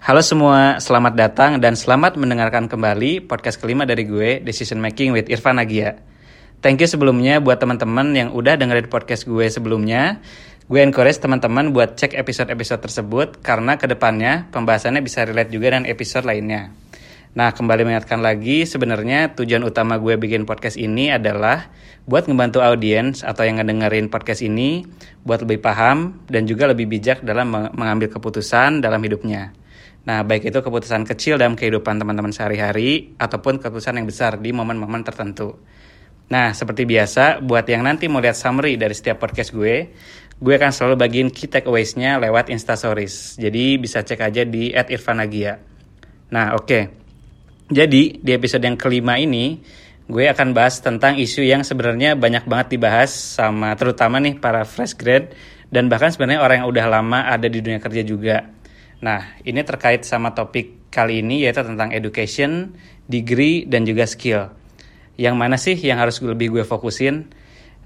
Halo semua, selamat datang dan selamat mendengarkan kembali podcast kelima dari gue, Decision Making with Irfan Agia. Thank you sebelumnya buat teman-teman yang udah dengerin podcast gue sebelumnya. Gue encourage teman-teman buat cek episode-episode tersebut karena ke depannya pembahasannya bisa relate juga dengan episode lainnya. Nah, kembali mengingatkan lagi, sebenarnya tujuan utama gue bikin podcast ini adalah buat ngebantu audiens atau yang ngedengerin podcast ini buat lebih paham dan juga lebih bijak dalam mengambil keputusan dalam hidupnya. Nah, baik itu keputusan kecil dalam kehidupan teman-teman sehari-hari ataupun keputusan yang besar di momen-momen tertentu. Nah, seperti biasa, buat yang nanti mau lihat summary dari setiap podcast gue, gue akan selalu bagiin key takeaways-nya lewat Instastories. Jadi bisa cek aja di @irfanagia. Nah, oke. Okay. Jadi, di episode yang kelima ini, gue akan bahas tentang isu yang sebenarnya banyak banget dibahas sama terutama nih para fresh grad dan bahkan sebenarnya orang yang udah lama ada di dunia kerja juga Nah, ini terkait sama topik kali ini yaitu tentang education, degree, dan juga skill. Yang mana sih yang harus lebih gue fokusin?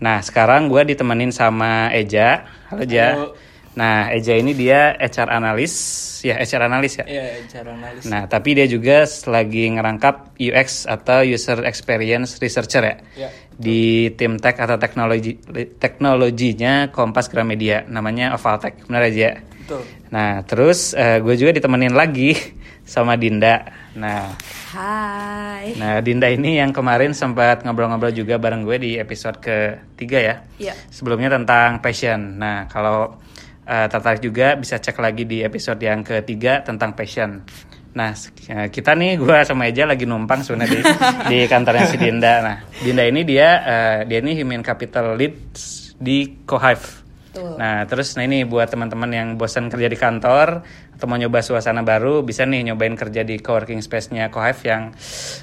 Nah, sekarang gue ditemenin sama Eja. Halo, Eja. Halo. Nah, Eja ini dia HR analis, ya HR analis ya. Iya, HR analis. Nah, tapi dia juga lagi ngerangkap UX atau user experience researcher ya. ya di tim tech atau teknologi teknologinya Kompas Gramedia, namanya Ovaltech. Benar aja. Betul. Nah, terus uh, gue juga ditemenin lagi sama Dinda. Nah, Hai. Nah, Dinda ini yang kemarin sempat ngobrol-ngobrol juga bareng gue di episode ketiga ya. Iya. Sebelumnya tentang passion. Nah, kalau uh, tertarik juga bisa cek lagi di episode yang ketiga tentang passion. Nah, eh, kita nih gue sama Eja lagi numpang sebenarnya di, di kantornya si Dinda. Nah, Dinda ini dia uh, dia ini Human Capital Lead di Cohive. Betul. Nah, terus nah ini buat teman-teman yang bosan kerja di kantor atau mau nyoba suasana baru, bisa nih nyobain kerja di coworking space-nya Cohive yang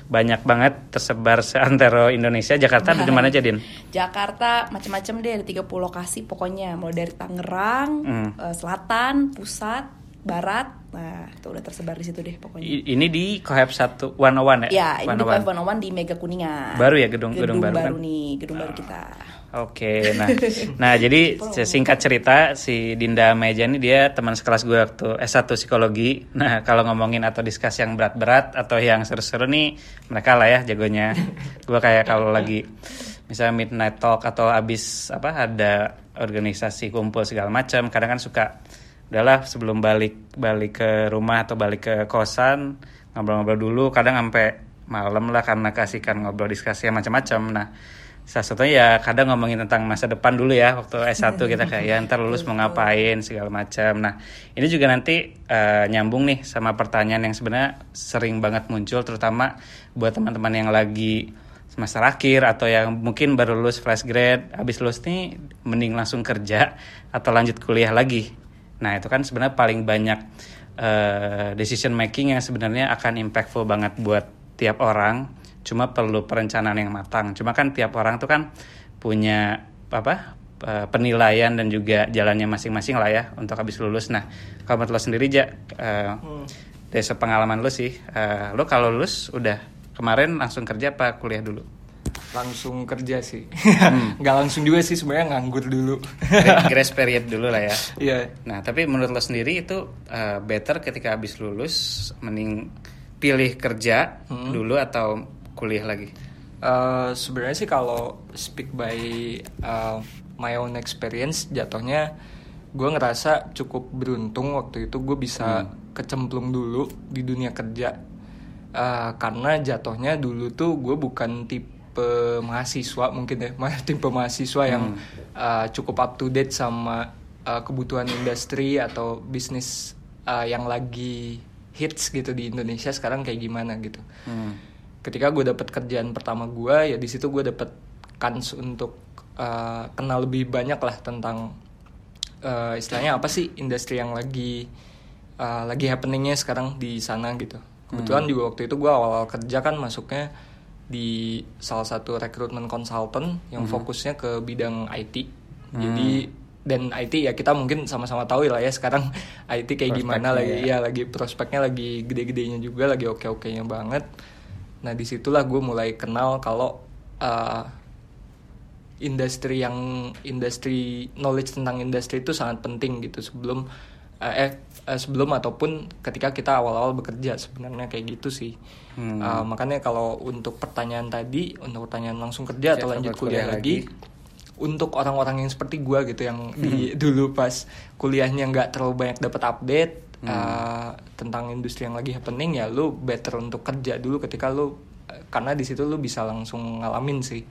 banyak banget tersebar seantero Indonesia. Jakarta di mana aja, Din? Jakarta macam-macam deh, ada 30 lokasi pokoknya, mulai dari Tangerang, hmm. uh, Selatan, Pusat, Barat. Nah, itu udah tersebar di situ deh pokoknya. Ini di 1 101 ya? Ya, ini di Cohive 101 di Mega Kuningan. Baru ya gedung gedung, gedung baru, baru kan? nih, gedung baru kita. Oke, nah, nah jadi singkat cerita si Dinda Meja ini dia teman sekelas gue waktu S1 psikologi. Nah kalau ngomongin atau diskusi yang berat-berat atau yang seru-seru nih mereka lah ya jagonya. gue kayak kalau lagi misalnya midnight talk atau abis apa ada organisasi kumpul segala macam, kadang kan suka udahlah sebelum balik balik ke rumah atau balik ke kosan ngobrol-ngobrol dulu, kadang sampai malam lah karena kasihkan ngobrol diskusi macam-macam. Nah salah satunya ya kadang ngomongin tentang masa depan dulu ya waktu S1 kita kayak ya ntar lulus mau ngapain segala macam. Nah, ini juga nanti uh, nyambung nih sama pertanyaan yang sebenarnya sering banget muncul terutama buat teman-teman yang lagi semester akhir atau yang mungkin baru lulus fresh grade, habis lulus nih mending langsung kerja atau lanjut kuliah lagi. Nah, itu kan sebenarnya paling banyak uh, decision making yang sebenarnya akan impactful banget buat tiap orang cuma perlu perencanaan yang matang cuma kan tiap orang tuh kan punya apa penilaian dan juga jalannya masing-masing lah ya untuk habis lulus nah kalau menurut lo sendiri ja uh, hmm. dari pengalaman lo sih uh, lo kalau lulus udah kemarin langsung kerja apa kuliah dulu langsung kerja sih hmm. nggak langsung juga sih sebenarnya nganggur dulu grace period dulu lah ya iya yeah. nah tapi menurut lo sendiri itu uh, better ketika habis lulus mending pilih kerja hmm. dulu atau kuliah lagi? Uh, Sebenarnya sih kalau speak by uh, my own experience, jatuhnya gue ngerasa cukup beruntung waktu itu gue bisa hmm. kecemplung dulu di dunia kerja uh, karena jatuhnya dulu tuh gue bukan tipe mahasiswa mungkin ya tipe mahasiswa hmm. yang uh, cukup up to date sama uh, kebutuhan industri atau bisnis uh, yang lagi hits gitu di Indonesia sekarang kayak gimana gitu. Hmm ketika gue dapet kerjaan pertama gue ya di situ gue dapet kans untuk uh, kenal lebih banyak lah tentang uh, istilahnya apa sih industri yang lagi uh, lagi happeningnya sekarang di sana gitu kebetulan hmm. juga waktu itu gue awal-awal kerja kan masuknya di salah satu rekrutmen consultant yang hmm. fokusnya ke bidang IT hmm. jadi dan IT ya kita mungkin sama-sama tahu lah ya sekarang IT kayak gimana lagi ya. ya lagi prospeknya lagi gede-gedenya juga lagi oke-okenya banget Nah di situlah gue mulai kenal kalau uh, industri yang industri knowledge tentang industri itu sangat penting gitu sebelum uh, eh uh, sebelum ataupun ketika kita awal-awal bekerja sebenarnya kayak gitu sih. Hmm. uh, makanya kalau untuk pertanyaan tadi untuk pertanyaan langsung kerja atau lanjut kuliah, kuliah lagi, lagi. untuk orang-orang yang seperti gue gitu yang di dulu pas kuliahnya nggak terlalu banyak dapat update hmm. uh, tentang industri yang lagi happening ya lu better untuk kerja dulu ketika lu karena di situ lu bisa langsung ngalamin sih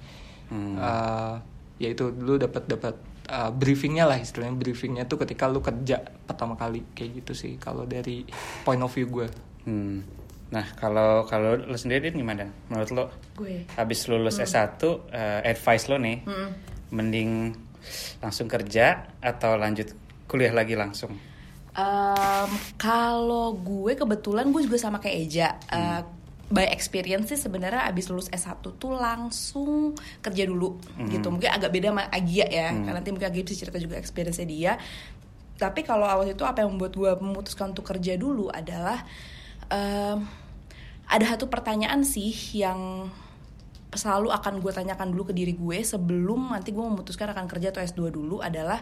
hmm. uh, yaitu lu dapat dapat uh, briefingnya lah istilahnya briefingnya tuh ketika lu kerja pertama kali kayak gitu sih kalau dari point of view gue hmm. Nah, kalau kalau lo sendiri gimana? Menurut lo? Gue. Habis lulus hmm. S1, uh, advice lo nih, hmm mending langsung kerja atau lanjut kuliah lagi langsung? Um, kalau gue kebetulan gue juga sama kayak Eja. Hmm. Uh, by experience sih sebenarnya abis lulus S1 tuh langsung kerja dulu hmm. gitu. Mungkin agak beda sama Agia ya. Hmm. Karena nanti mungkin Agia bisa cerita juga experience dia. Tapi kalau awal itu apa yang membuat gue memutuskan untuk kerja dulu adalah um, ada satu pertanyaan sih yang selalu akan gue tanyakan dulu ke diri gue sebelum nanti gue memutuskan akan kerja atau S2 dulu adalah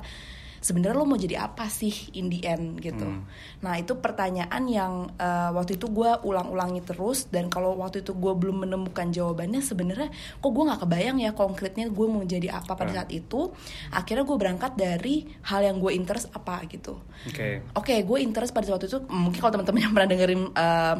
sebenarnya lo mau jadi apa sih in the end gitu. Hmm. Nah itu pertanyaan yang uh, waktu itu gue ulang-ulangi terus dan kalau waktu itu gue belum menemukan jawabannya sebenarnya kok gue nggak kebayang ya konkretnya gue mau jadi apa pada hmm. saat itu. Akhirnya gue berangkat dari hal yang gue interest apa gitu. Oke. Okay. Oke okay, gue interest pada waktu itu mungkin kalau teman-teman yang pernah dengerin uh,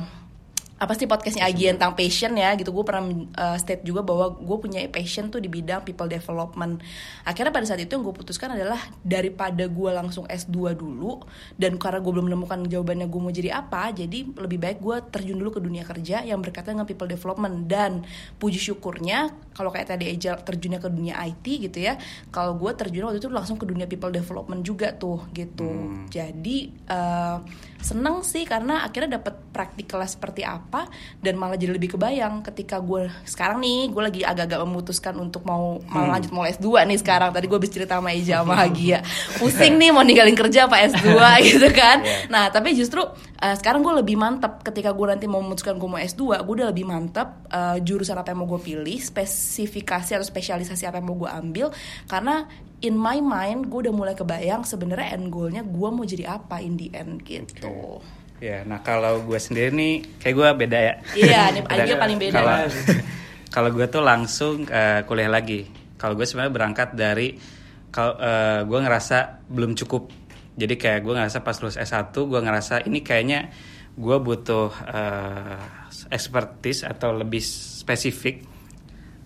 apa sih podcastnya Agi tentang passion ya gitu. Gue pernah uh, state juga bahwa gue punya passion tuh di bidang people development. Akhirnya pada saat itu yang gue putuskan adalah daripada gue langsung S2 dulu dan karena gue belum menemukan jawabannya gue mau jadi apa jadi lebih baik gue terjun dulu ke dunia kerja yang berkaitan dengan people development. Dan puji syukurnya kalau kayak tadi Eja terjunnya ke dunia IT gitu ya kalau gue terjun waktu itu langsung ke dunia people development juga tuh gitu. Hmm. jadi uh, seneng sih karena akhirnya dapat praktikalnya seperti apa dan malah jadi lebih kebayang ketika gue sekarang nih gue lagi agak-agak memutuskan untuk mau hmm. mau lanjut mau S2 nih sekarang tadi gue bisa cerita sama Eja sama Hagia pusing nih mau ninggalin kerja apa S2 gitu kan yeah. nah tapi justru uh, sekarang gue lebih mantep ketika gue nanti mau memutuskan gue mau S2 gue udah lebih mantep uh, jurusan apa yang mau gue pilih spesifikasi atau spesialisasi apa yang mau gue ambil karena in my mind gue udah mulai kebayang sebenarnya end goalnya gue mau jadi apa in the end gitu. Ya, nah kalau gue sendiri nih kayak gue beda ya. Iya, nih aja paling beda. Kalau kalau gue tuh langsung uh, kuliah lagi. Kalau gue sebenarnya berangkat dari kalau uh, gue ngerasa belum cukup. Jadi kayak gue ngerasa pas lulus S1 gue ngerasa ini kayaknya gue butuh uh, expertise atau lebih spesifik.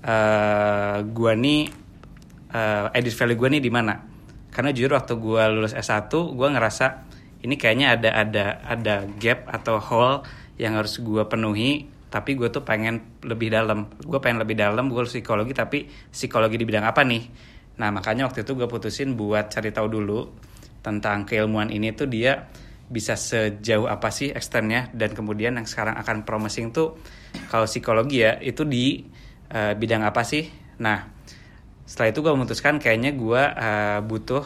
Uh, gue nih uh, edit value gue nih di mana. Karena jujur waktu gue lulus S1 gue ngerasa ini kayaknya ada ada ada gap atau hole yang harus gue penuhi tapi gue tuh pengen lebih dalam. Gue pengen lebih dalam gue psikologi tapi psikologi di bidang apa nih? Nah makanya waktu itu gue putusin buat cari tahu dulu tentang keilmuan ini tuh dia bisa sejauh apa sih ekstennya dan kemudian yang sekarang akan promising tuh kalau psikologi ya itu di uh, bidang apa sih? Nah setelah itu gue memutuskan kayaknya gue uh, butuh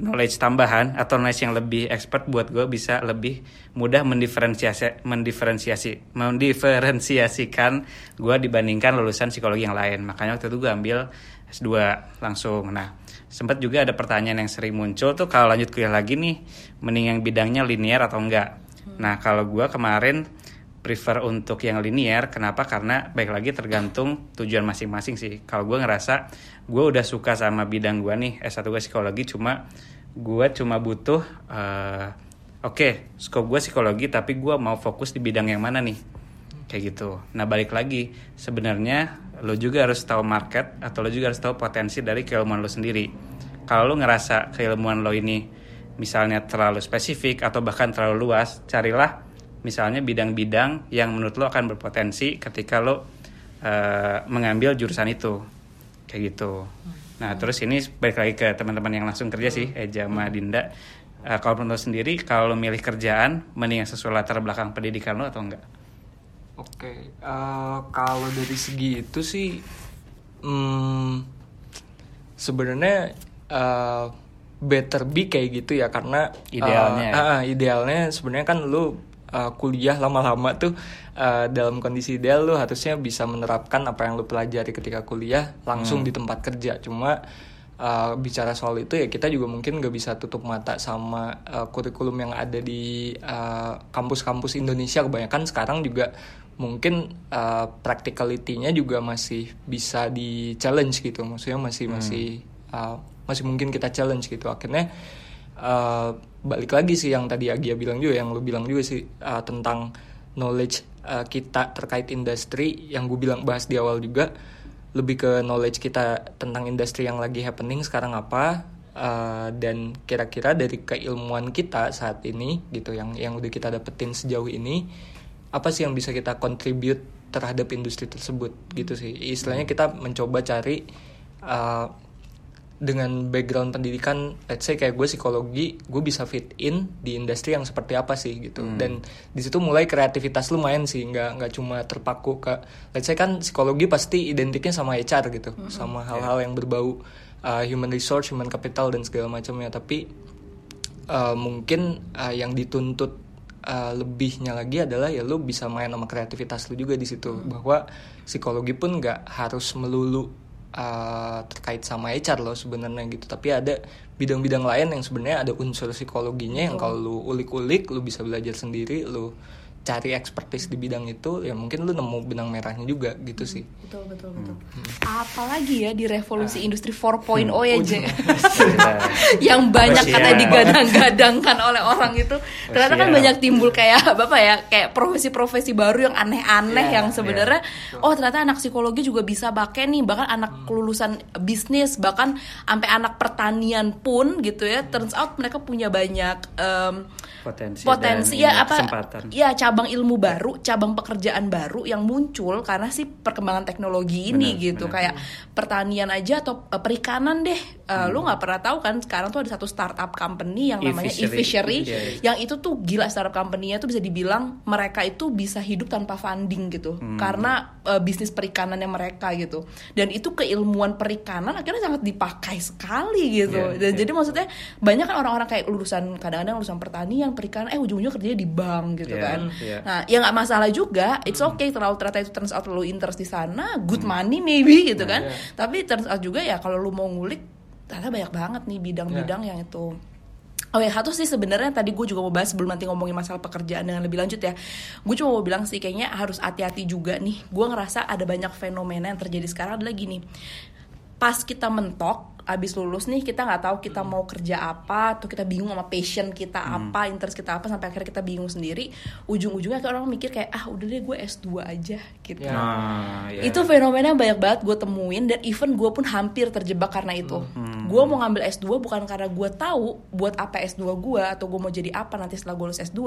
knowledge tambahan atau knowledge yang lebih expert buat gue bisa lebih mudah mendiferensiasi mendiferensiasi mendiferensiasikan gue dibandingkan lulusan psikologi yang lain. Makanya waktu itu gue ambil S2 langsung. Nah sempat juga ada pertanyaan yang sering muncul tuh kalau lanjut kuliah lagi nih mending yang bidangnya linear atau enggak? Nah kalau gue kemarin prefer untuk yang linear. Kenapa? Karena baik lagi tergantung tujuan masing-masing sih. Kalau gue ngerasa gue udah suka sama bidang gue nih S1 gue psikologi cuma gue cuma butuh uh, oke okay, skop gue psikologi tapi gue mau fokus di bidang yang mana nih? Kayak gitu. Nah balik lagi sebenarnya lo juga harus tahu market atau lo juga harus tahu potensi dari keilmuan lo sendiri. Kalau lo ngerasa keilmuan lo ini misalnya terlalu spesifik atau bahkan terlalu luas carilah misalnya bidang-bidang yang menurut lo akan berpotensi ketika lo uh, mengambil jurusan itu. Kayak gitu. Nah terus ini balik lagi ke teman-teman yang langsung kerja sih Eja sama Dinda. Uh, kalau menurut sendiri kalau milih kerjaan mending yang sesuai latar belakang pendidikan lo atau enggak? Oke okay. uh, eh, kalau dari segi itu sih hmm, sebenarnya uh, better be kayak gitu ya karena idealnya uh, uh, idealnya sebenarnya kan lu uh, kuliah lama-lama tuh uh, dalam kondisi ideal lu harusnya bisa menerapkan apa yang lu pelajari ketika kuliah langsung hmm. di tempat kerja cuma uh, bicara soal itu ya kita juga mungkin nggak bisa tutup mata sama uh, kurikulum yang ada di uh, kampus-kampus Indonesia kebanyakan sekarang juga mungkin uh, practicality-nya juga masih bisa di challenge gitu maksudnya masih Hmm. masih uh, masih mungkin kita challenge gitu akhirnya uh, balik lagi sih yang tadi Agia bilang juga yang lu bilang juga sih uh, tentang knowledge uh, kita terkait industri yang gue bilang bahas di awal juga. Lebih ke knowledge kita tentang industri yang lagi happening sekarang apa uh, dan kira-kira dari keilmuan kita saat ini gitu yang yang udah kita dapetin sejauh ini apa sih yang bisa kita contribute terhadap industri tersebut gitu sih. Istilahnya kita mencoba cari uh, dengan background pendidikan let's say kayak gue psikologi gue bisa fit in di industri yang seperti apa sih gitu. Dan di situ mulai kreativitas lu main sih nggak nggak cuma terpaku ke let's say kan psikologi pasti identiknya sama HR gitu sama hal-hal yang berbau uh, human resource human capital dan segala macamnya. Tapi uh, mungkin uh, yang dituntut uh, lebihnya lagi adalah ya lu bisa main sama kreativitas lu juga di situ. Bahwa psikologi pun nggak harus melulu uh, terkait sama HR loh sebenarnya gitu. Tapi ada bidang-bidang lain yang sebenarnya ada unsur psikologinya yang kalau lu ulik-ulik lu bisa belajar sendiri lu cari expertise di bidang itu ya mungkin lu nemu benang merahnya juga gitu sih. Betul betul betul. Hmm. apalagi ya di revolusi industri 4.0 ya J. Iya. yang banyak Masih kata digadang-gadangkan oleh orang itu. Ternyata kan ya. banyak timbul kayak bapak ya kayak profesi-profesi baru yang aneh-aneh Iya, yang sebenarnya oh ternyata anak psikologi juga bisa pakai nih bahkan anak lulusan bisnis bahkan sampai anak pertanian pun gitu ya turns out mereka punya banyak em, Potensi potensi dan ya apa kesempatan. ya cabang ilmu baru cabang pekerjaan baru yang muncul karena sih perkembangan teknologi ini Benar, gitu benar. kayak pertanian aja atau uh, perikanan deh Uh, Hmm. lu nggak pernah tahu kan sekarang tuh ada satu startup company yang namanya E-fishery. e-fishery Iya, iya. yang itu tuh gila startup company-nya tuh bisa dibilang mereka itu bisa hidup tanpa funding gitu Hmm. karena uh, bisnis perikanannya mereka gitu dan itu keilmuan perikanan akhirnya sangat dipakai sekali gitu Iya, dan iya. jadi maksudnya banyak kan orang-orang kayak lulusan kadang-kadang lulusan pertanian perikanan eh ujung-ujungnya kerjanya di bank gitu Iya, kan iya. nah ya nggak masalah juga. It's okay terlalu ternyata itu turns out lu interest di sana good money maybe gitu kan. iya. tapi turns out juga ya kalau lu mau ngulik ternyata banyak banget nih bidang-bidang yang itu. Oh ya satu sih sebenarnya tadi gue juga mau bahas sebelum nanti ngomongin masalah pekerjaan dengan lebih lanjut ya. Gue cuma mau bilang sih kayaknya harus hati-hati juga nih. Gue ngerasa ada banyak fenomena yang terjadi sekarang. Adalah gini Pas kita mentok abis lulus nih kita nggak tahu kita mau kerja apa atau kita bingung sama passion kita apa interest kita apa sampai akhirnya kita bingung sendiri. Ujung-ujungnya kayak orang mikir kayak ah udah deh gue S2 aja gitu. Ya. Nah, ya. itu fenomena banyak banget gue temuin dan even gue pun hampir terjebak karena itu. Gue mau ngambil S2 bukan karena gue tahu buat apa S2 gue atau gue mau jadi apa nanti setelah gue lulus S2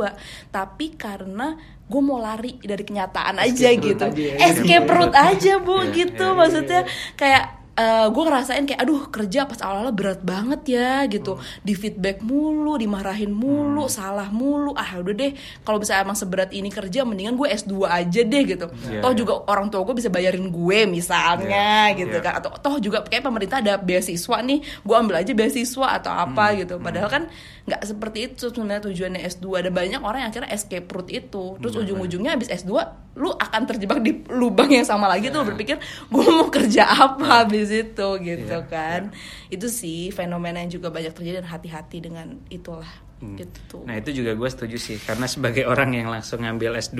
tapi karena gue mau lari dari kenyataan aja Escape gitu. aja ya. escape route aja bu Iya, gitu maksudnya. kayak gue ngerasain kayak aduh kerja pas awal-awal berat banget ya gitu. Di feedback mulu dimarahin mulu salah mulu. Ah udah deh kalau bisa emang seberat ini kerja mendingan gue S2 aja deh gitu. Iya, toh iya. juga orang tua gue bisa bayarin gue misalnya Iya, gitu iya. kan. Atau toh juga kayak pemerintah ada beasiswa nih gue ambil aja beasiswa atau apa Hmm, gitu. Padahal kan nggak seperti itu sebenarnya tujuannya S2 ada banyak orang yang akhirnya escape route itu. Terus ujung-ujungnya habis S2 lu akan terjebak di lubang yang sama lagi tuh Iya. berpikir gue mau kerja apa habis itu? Gitu Iya, kan. itu sih fenomena yang juga banyak terjadi dan hati-hati dengan itulah. Hmm. gitu Nah itu juga gue setuju sih karena sebagai orang yang langsung ngambil S2,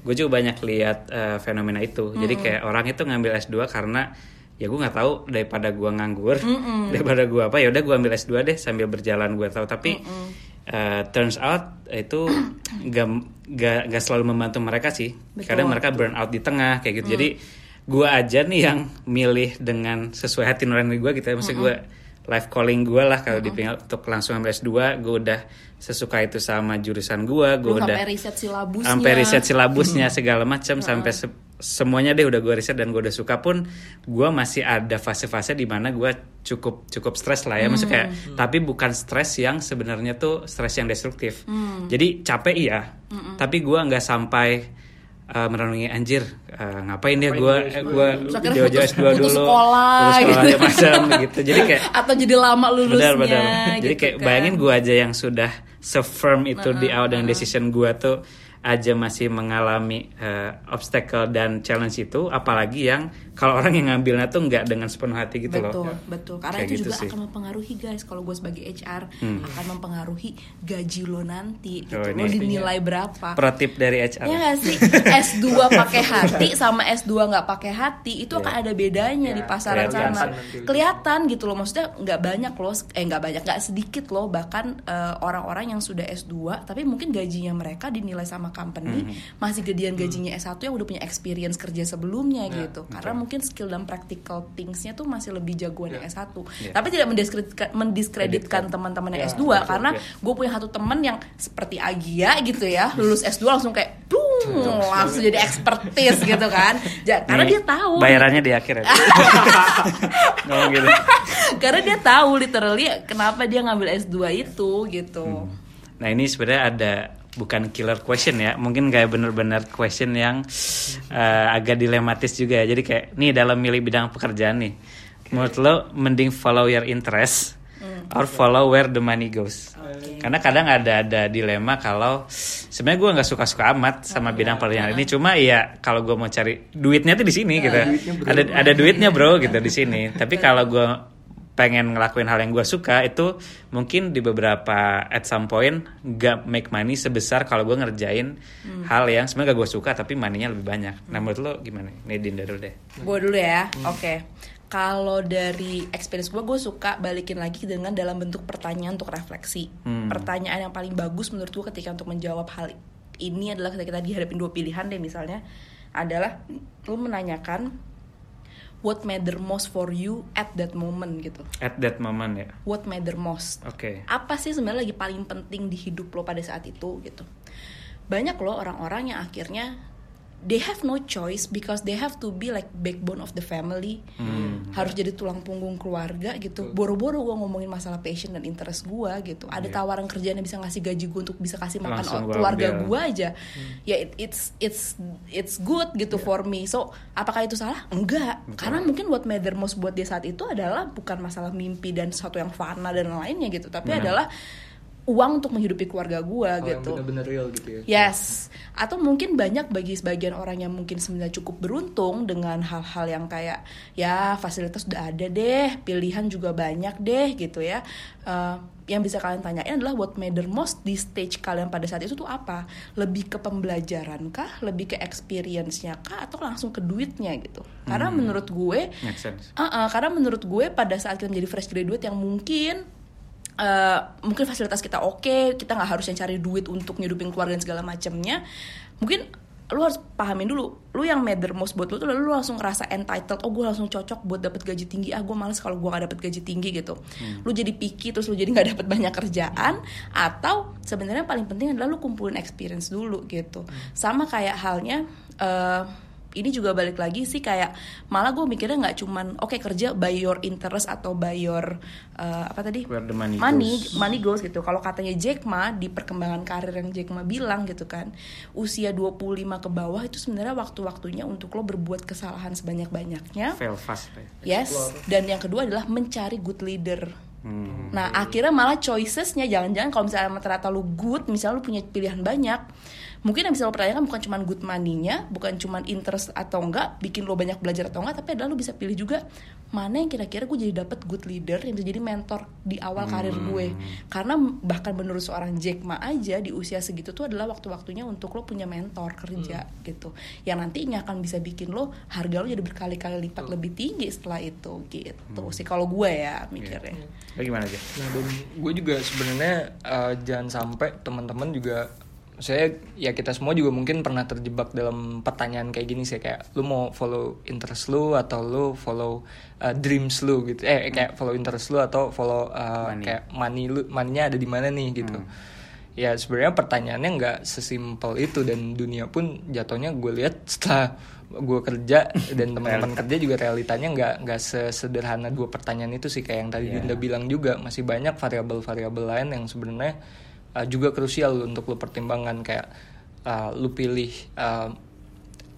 gue juga banyak lihat eh, fenomena itu. Jadi kayak orang itu ngambil S2 karena ya gue nggak tahu daripada gue nganggur, daripada gue apa ya udah gue ambil S2 deh sambil berjalan gue tahu. Tapi eh, turns out itu gak, gak, gak selalu membantu mereka sih. Betul. Kadang mereka burn out di tengah kayak gitu. Jadi gue aja nih yang milih dengan sesuai hati nurani gue gitu ya. Maksud gue life calling gue lah kalau dipilih untuk langsung ambil S2 gue udah sesuka itu sama jurusan gue gue udah sampai riset silabusnya sampai riset silabusnya segala macam sampai se- semuanya deh udah gue riset dan gue udah suka pun gue masih ada fase-fase di mana gue cukup cukup stres lah ya. Maksud kayak tapi bukan stres yang sebenarnya tuh stres yang destruktif. Jadi capek iya tapi gue nggak sampai uh, merenungi anjir uh, ngapain ya gue gue jauh-jauh putus- S2 dulu sekolah, putus sekolah gitu. ya macam gitu. Jadi kayak atau jadi lama lulusnya benar benar. Jadi gitu kayak kan. bayangin gue aja yang sudah se-firm itu di awal dengan decision gue tuh aja masih mengalami uh, obstacle dan challenge itu apalagi yang kalau orang yang ngambilnya tuh nggak dengan sepenuh hati gitu betul, loh. Betul karena Kayak itu gitu juga sih. akan mempengaruhi guys. Kalau gue sebagai HR Hmm. akan mempengaruhi gaji lo nanti. Gitu. Oh, lo ini dinilai berapa? pro tip dari HR Ya gak sih? S2 pakai hati sama S2 nggak pakai hati itu akan ada bedanya Ya, di pasaran kelihatan sana. Kelihatan gitu loh. Maksudnya nggak banyak loh eh nggak banyak nggak sedikit loh. Bahkan eh, orang-orang yang sudah S2 tapi mungkin gajinya mereka dinilai sama company masih gedean gajinya S1 yang udah punya experience kerja sebelumnya gitu. Karena mungkin skill dan practical thingsnya tuh masih lebih jagoan yang S1. Ya. Tapi tidak mendiskreditkan, mendiskreditkan teman-teman yang Ya, S2 betul, karena ya. gue punya satu temen yang seperti Agia gitu ya lulus S2 langsung kayak dung langsung jadi expertise gitu kan. Ja- karena Nih, dia tahu. bayarannya di akhir ya. Ngomong gitu. Karena dia tahu literally kenapa dia ngambil S2 itu gitu. Nah ini sebenarnya ada bukan killer question ya, mungkin kayak bener-bener question yang eh, agak dilematis juga ya. Jadi kayak nih dalam milih bidang pekerjaan nih, menurut lo mending follow your interest or follow where the money goes? Karena kadang ada ada dilema kalau sebenarnya gue nggak suka-suka amat sama bidang pekerjaan ini, cuma ya kalau gue mau cari duitnya tuh di sini gitu, ada ada duitnya bro gitu di sini. Tapi kalau gue pengen ngelakuin hal yang gue suka itu mungkin di beberapa at some point gak make money sebesar kalau gue ngerjain hal yang sebenarnya gak gue suka tapi maninya lebih banyak. Nah menurut lo gimana? Nedin dulu deh. gue dulu ya oke kalau dari experience gue gue suka balikin lagi dengan dalam bentuk pertanyaan untuk refleksi Hmm. pertanyaan yang paling bagus menurut gue ketika untuk menjawab hal ini adalah ketika kita dihadapin dua pilihan deh misalnya adalah lu menanyakan what matter most for you at that moment gitu At that moment ya. what matter most Oke. apa sih sebenarnya lagi paling penting di hidup lo pada saat itu gitu banyak loh orang-orang yang akhirnya they have no choice because they have to be like backbone of the family. Hmm. harus jadi tulang punggung keluarga gitu. Boro-boro gue ngomongin masalah passion dan interest gue gitu. Ada Iya. tawaran kerjaan yang bisa ngasih gaji gue untuk bisa kasih makan Langsung gua keluarga gue aja. Ya it- it's it's it's good gitu for me. So apakah itu salah? Enggak. Karena mungkin what matter most buat dia saat itu adalah bukan masalah mimpi dan sesuatu yang fana dan lainnya gitu. Tapi Benar. adalah uang untuk menghidupi keluarga gue yang gitu bener-bener real gitu ya Yes, atau mungkin banyak bagi sebagian orang yang mungkin sebenarnya cukup beruntung dengan hal-hal yang kayak ya fasilitas udah ada deh, pilihan juga banyak deh gitu ya. Eh, yang bisa kalian tanyain adalah what matter most di stage kalian pada saat itu tuh apa? Lebih ke pembelajaran kah? Lebih ke experience-nya kah? Atau langsung ke duitnya gitu? Karena menurut gue sense. Uh-uh, karena menurut gue pada saat kita menjadi fresh graduate yang mungkin uh, mungkin fasilitas kita oke, kita nggak harus yang cari duit untuk ngidupin keluarga dan segala macamnya. Mungkin lu harus pahamin dulu, lu yang matter most buat lu tuh lu langsung ngerasa entitled, oh gue langsung cocok buat dapat gaji tinggi, ah gue males kalau gue gak dapet gaji tinggi gitu. Lu jadi picky terus lu jadi nggak dapet banyak kerjaan, atau sebenarnya paling penting adalah lu kumpulin experience dulu gitu. Sama kayak halnya. uh, ini juga balik lagi sih kayak malah gue mikirnya nggak cuman oke kerja by your interest atau by your uh, apa tadi Where the money money goes. money goes gitu kalau katanya Jack Ma di perkembangan karir yang Jack Ma bilang gitu kan usia 25 ke bawah itu sebenarnya waktu-waktunya untuk lo berbuat kesalahan sebanyak-banyaknya Fail fast. yes dan yang kedua adalah mencari good leader Hmm. Nah akhirnya malah choicesnya jangan-jangan kalau misalnya ternyata lu good, misalnya lu punya pilihan banyak, mungkin yang bisa lo pertanyakan bukan cuma good money-nya, bukan cuma interest atau enggak, bikin lo banyak belajar atau enggak, tapi adalah lo bisa pilih juga mana yang kira-kira gue jadi dapet good leader yang bisa jadi mentor di awal karir gue. Karena bahkan menurut seorang Jack Ma aja di usia segitu tuh adalah waktu-waktunya untuk lo punya mentor kerja gitu, yang nantinya akan bisa bikin lo harga lo jadi berkali-kali lipat lebih tinggi setelah itu gitu sih kalau gue ya mikirnya. Lo gimana aja? Nah dan gue juga sebenarnya eh, jangan sampai teman-teman juga saya ya kita semua juga mungkin pernah terjebak dalam pertanyaan kayak gini sih kayak lu mau follow interest lu atau lu follow eh, dreams lu gitu. Eh kayak follow interest lu atau follow eh, Money. kayak money lu money-nya ada di mana nih gitu. Ya sebenarnya pertanyaannya nggak sesimpel itu dan dunia pun jatuhnya gue lihat setelah gue kerja dan teman-teman kerja juga realitanya nggak nggak sesederhana dua pertanyaan itu sih kayak yang tadi Iya. Dinda bilang juga. Masih banyak variabel-variabel lain yang sebenarnya uh, juga krusial untuk lu pertimbangkan kayak uh, lu pilih uh,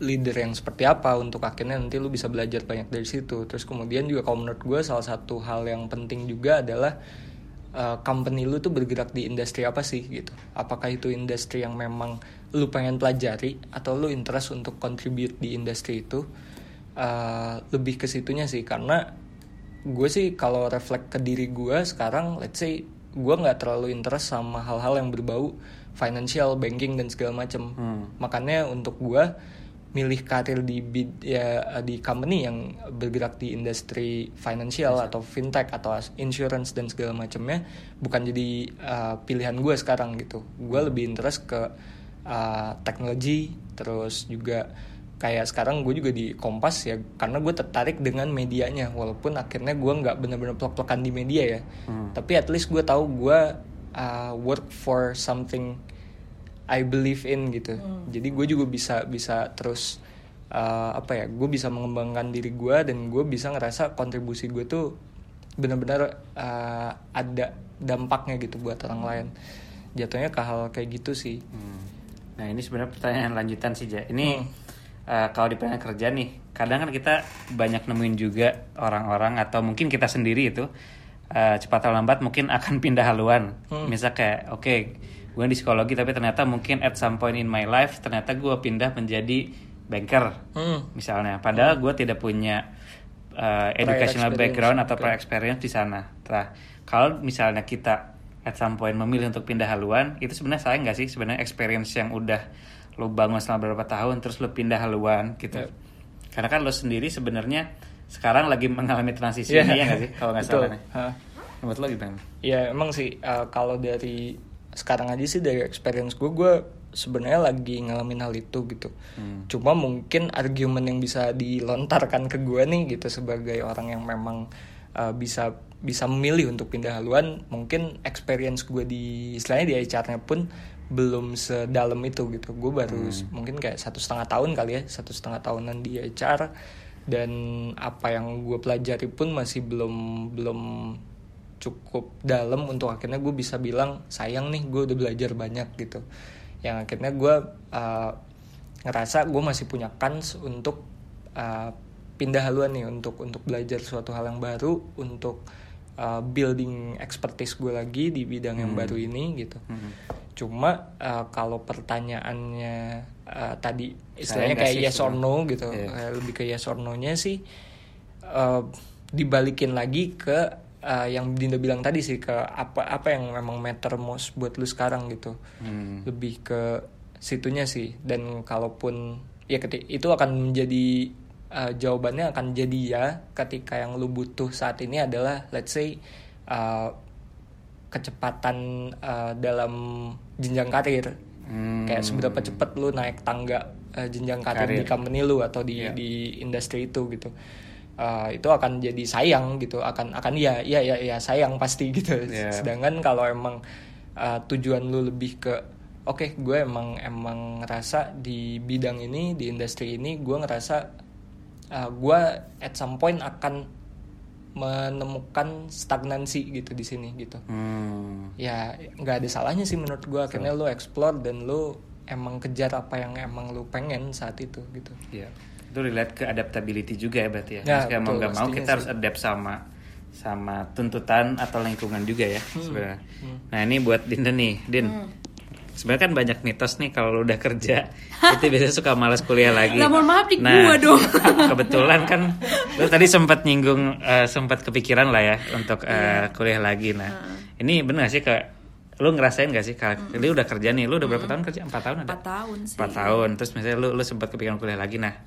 leader yang seperti apa untuk akhirnya nanti lu bisa belajar banyak dari situ. Terus kemudian juga kalau menurut gue salah satu hal yang penting juga adalah uh, company lu tuh bergerak di industri apa sih gitu. Apakah itu industri yang memang lu pengen pelajari atau lu interest untuk contribute di industri itu? Uh, lebih ke situnya sih karena gue sih kalau reflect ke diri gue sekarang let's say gue nggak terlalu interest sama hal-hal yang berbau financial banking dan segala macem. Hmm. makanya untuk gue milih karir di bid ya di company yang bergerak di industri financial atau fintech atau insurance dan segala macamnya bukan jadi uh, pilihan gue sekarang gitu. Gue lebih interest ke uh, teknologi terus juga kayak sekarang gue juga di Kompas ya karena gue tertarik dengan medianya walaupun akhirnya gue nggak benar-benar plek-plekan di media ya tapi at least gue tahu gue uh, work for something I believe in gitu. Jadi gue juga bisa bisa terus uh, apa ya? Gue bisa mengembangkan diri gue dan gue bisa ngerasa kontribusi gue tuh benar-benar uh, ada dampaknya gitu buat orang lain. Jatuhnya ke hal kayak gitu sih. Hmm. Nah ini sebenarnya pertanyaan lanjutan sih Ja. Ini eh, kalau di pengen kerja nih, kadang kan kita banyak nemuin juga orang-orang atau mungkin kita sendiri itu eh, cepat atau lambat mungkin akan pindah haluan. Misal kayak, oke, gue di psikologi tapi ternyata mungkin at some point in my life ternyata gue pindah menjadi banker Hmm. misalnya. Padahal gue tidak punya uh, educational background atau oke. prior experience di sana. Nah, kalau misalnya kita at some point memilih untuk pindah haluan, itu sebenarnya sayang nggak sih sebenarnya experience yang udah lo bangun selama beberapa tahun terus lo pindah haluan gitu. Yep. Karena kan lo sendiri sebenarnya sekarang lagi mengalami transisi Iya. ini ya nggak sih kalau nggak salah nih. Menurut lo gimana? Ya emang sih uh, kalau dari sekarang aja sih dari experience gue gue sebenarnya lagi ngalamin hal itu gitu. Cuma mungkin argumen yang bisa dilontarkan ke gue nih gitu sebagai orang yang memang uh, bisa bisa memilih untuk pindah haluan, mungkin experience gue di istilahnya di HR-nya pun belum sedalam itu gitu. Gue baru s- mungkin kayak satu setengah tahun kali ya, satu setengah tahunan di HR dan apa yang gue pelajari pun masih belum belum cukup dalam untuk akhirnya gue bisa bilang sayang nih gue udah belajar banyak gitu. Yang akhirnya gue uh, ngerasa gue masih punya kans untuk uh, pindah haluan nih untuk untuk belajar suatu hal yang baru untuk uh, building expertise gue lagi di bidang yang baru ini gitu cuma uh, kalau pertanyaannya uh, tadi istilahnya kayak yes or no gitu kayak lebih ke yes or no-nya sih uh, dibalikin lagi ke uh, yang Dinda bilang tadi sih ke apa apa yang memang matter most buat lu sekarang gitu. Hmm. lebih ke situnya sih. Dan kalaupun ya ketik itu akan menjadi uh, jawabannya akan jadi ya ketika yang lu butuh saat ini adalah let's say uh, kecepatan uh, dalam jenjang karir Hmm. kayak seberapa cepat lu naik tangga uh, jenjang karir, Karir. di company lu atau di Iya. di industri itu gitu Uh, itu akan jadi sayang gitu akan akan ya ya ya ya sayang pasti gitu Iya. sedangkan kalau emang uh, tujuan lu lebih ke oke gue emang emang ngerasa di bidang ini di industri ini gue ngerasa uh, gue at some point akan menemukan stagnansi gitu di sini gitu Hmm. ya nggak ada salahnya sih menurut gue akhirnya lo explore dan lo emang kejar apa yang emang lo pengen saat itu gitu Iya. Itu relate ke adaptability juga ya berarti ya. Ya, Maksudnya mau betul, nggak mau kita sih. harus adapt sama sama tuntutan atau lingkungan juga ya Hmm. sebenarnya. Nah ini buat Dinda nih, Din. Sebenarnya kan banyak mitos nih kalau udah kerja itu biasanya suka malas kuliah lagi. Lah, mohon maaf di Nah, gua dong. kebetulan kan lu tadi sempat nyinggung eh, sempat kepikiran lah ya untuk eh, kuliah lagi. Nah ini benar sih ke lu ngerasain gak sih kalau lu udah kerja nih, lu udah berapa tahun kerja? Empat tahun ada? Empat tahun sih. Empat tahun terus misalnya lu lu sempat kepikiran kuliah lagi nah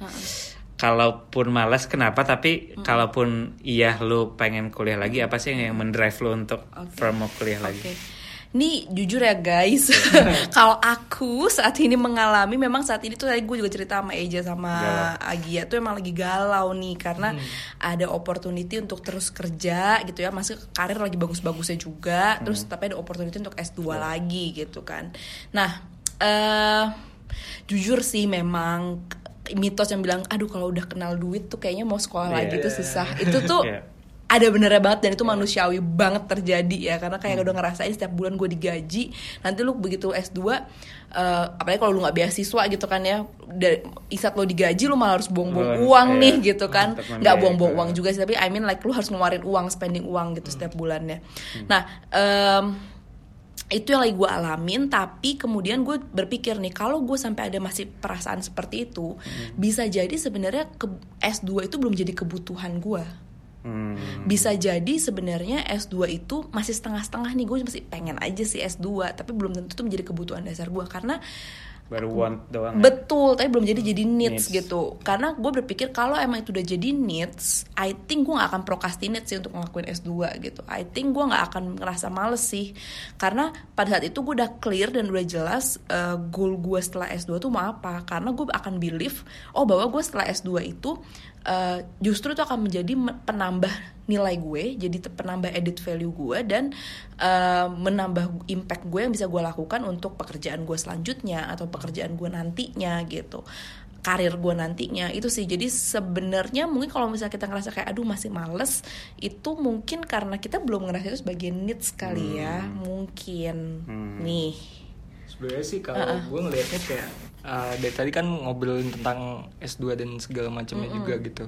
kalaupun malas kenapa tapi kalaupun iya lu pengen kuliah lagi apa sih yang mendrive lu untuk firm mau kuliah lagi Oke. Ini jujur ya guys, kalau aku saat ini mengalami memang saat ini tuh tadi gue juga cerita sama Eja sama Galau. Agia tuh emang lagi galau nih karena ada opportunity untuk terus kerja gitu ya, masih karir lagi bagus-bagusnya juga, terus tapi ada opportunity untuk S2 lagi gitu kan. Nah, eh jujur sih memang mitos yang bilang aduh kalau udah kenal duit tuh kayaknya mau sekolah Iya. lagi tuh susah. Itu tuh Iya. Ada benernya banget dan itu manusiawi banget terjadi ya. Karena kayak udah ngerasain setiap bulan gue digaji nanti lu begitu S2 eh, apalagi kalau lu nggak beasiswa gitu kan ya dari isat lo digaji lu malah harus buang-buang Lu, uang iya, nih gitu kan. Nggak membiayai buang-buang itu. uang juga sih tapi I mean like lu harus ngeluarin uang spending uang gitu setiap bulannya. Nah em, itu yang lagi gue alamin tapi kemudian gue berpikir nih kalau gue sampai ada masih perasaan seperti itu hmm. bisa jadi sebenarnya ke S2 itu belum jadi kebutuhan gue hmm. bisa jadi sebenarnya S2 itu masih setengah-setengah nih gue masih pengen aja sih S2 tapi belum tentu itu menjadi kebutuhan dasar gue karena baru want doang ya? betul tapi belum jadi jadi needs, needs. gitu karena gue berpikir kalau emang itu udah jadi needs I think gue gak akan procrastinate sih untuk ngelakuin S2 gitu I think gue gak akan ngerasa males sih karena pada saat itu gue udah clear dan udah jelas uh, goal gue setelah S2 tuh mau apa karena gue akan believe oh bahwa gue setelah S2 itu uh, justru itu akan menjadi penambah nilai gue jadi penambah edit value gue dan uh, menambah impact gue yang bisa gue lakukan untuk pekerjaan gue selanjutnya atau pekerjaan gue nantinya gitu karir gue nantinya itu sih jadi sebenarnya mungkin kalau misalnya kita ngerasa kayak aduh masih males itu mungkin karena kita belum ngerasa itu sebagai needs kali ya. hmm. ya mungkin hmm. nih sebenarnya sih kalau uh -uh. gue ngelihatnya kayak uh, dari tadi kan ngobrolin tentang S2 dan segala macamnya mm -hmm. juga gitu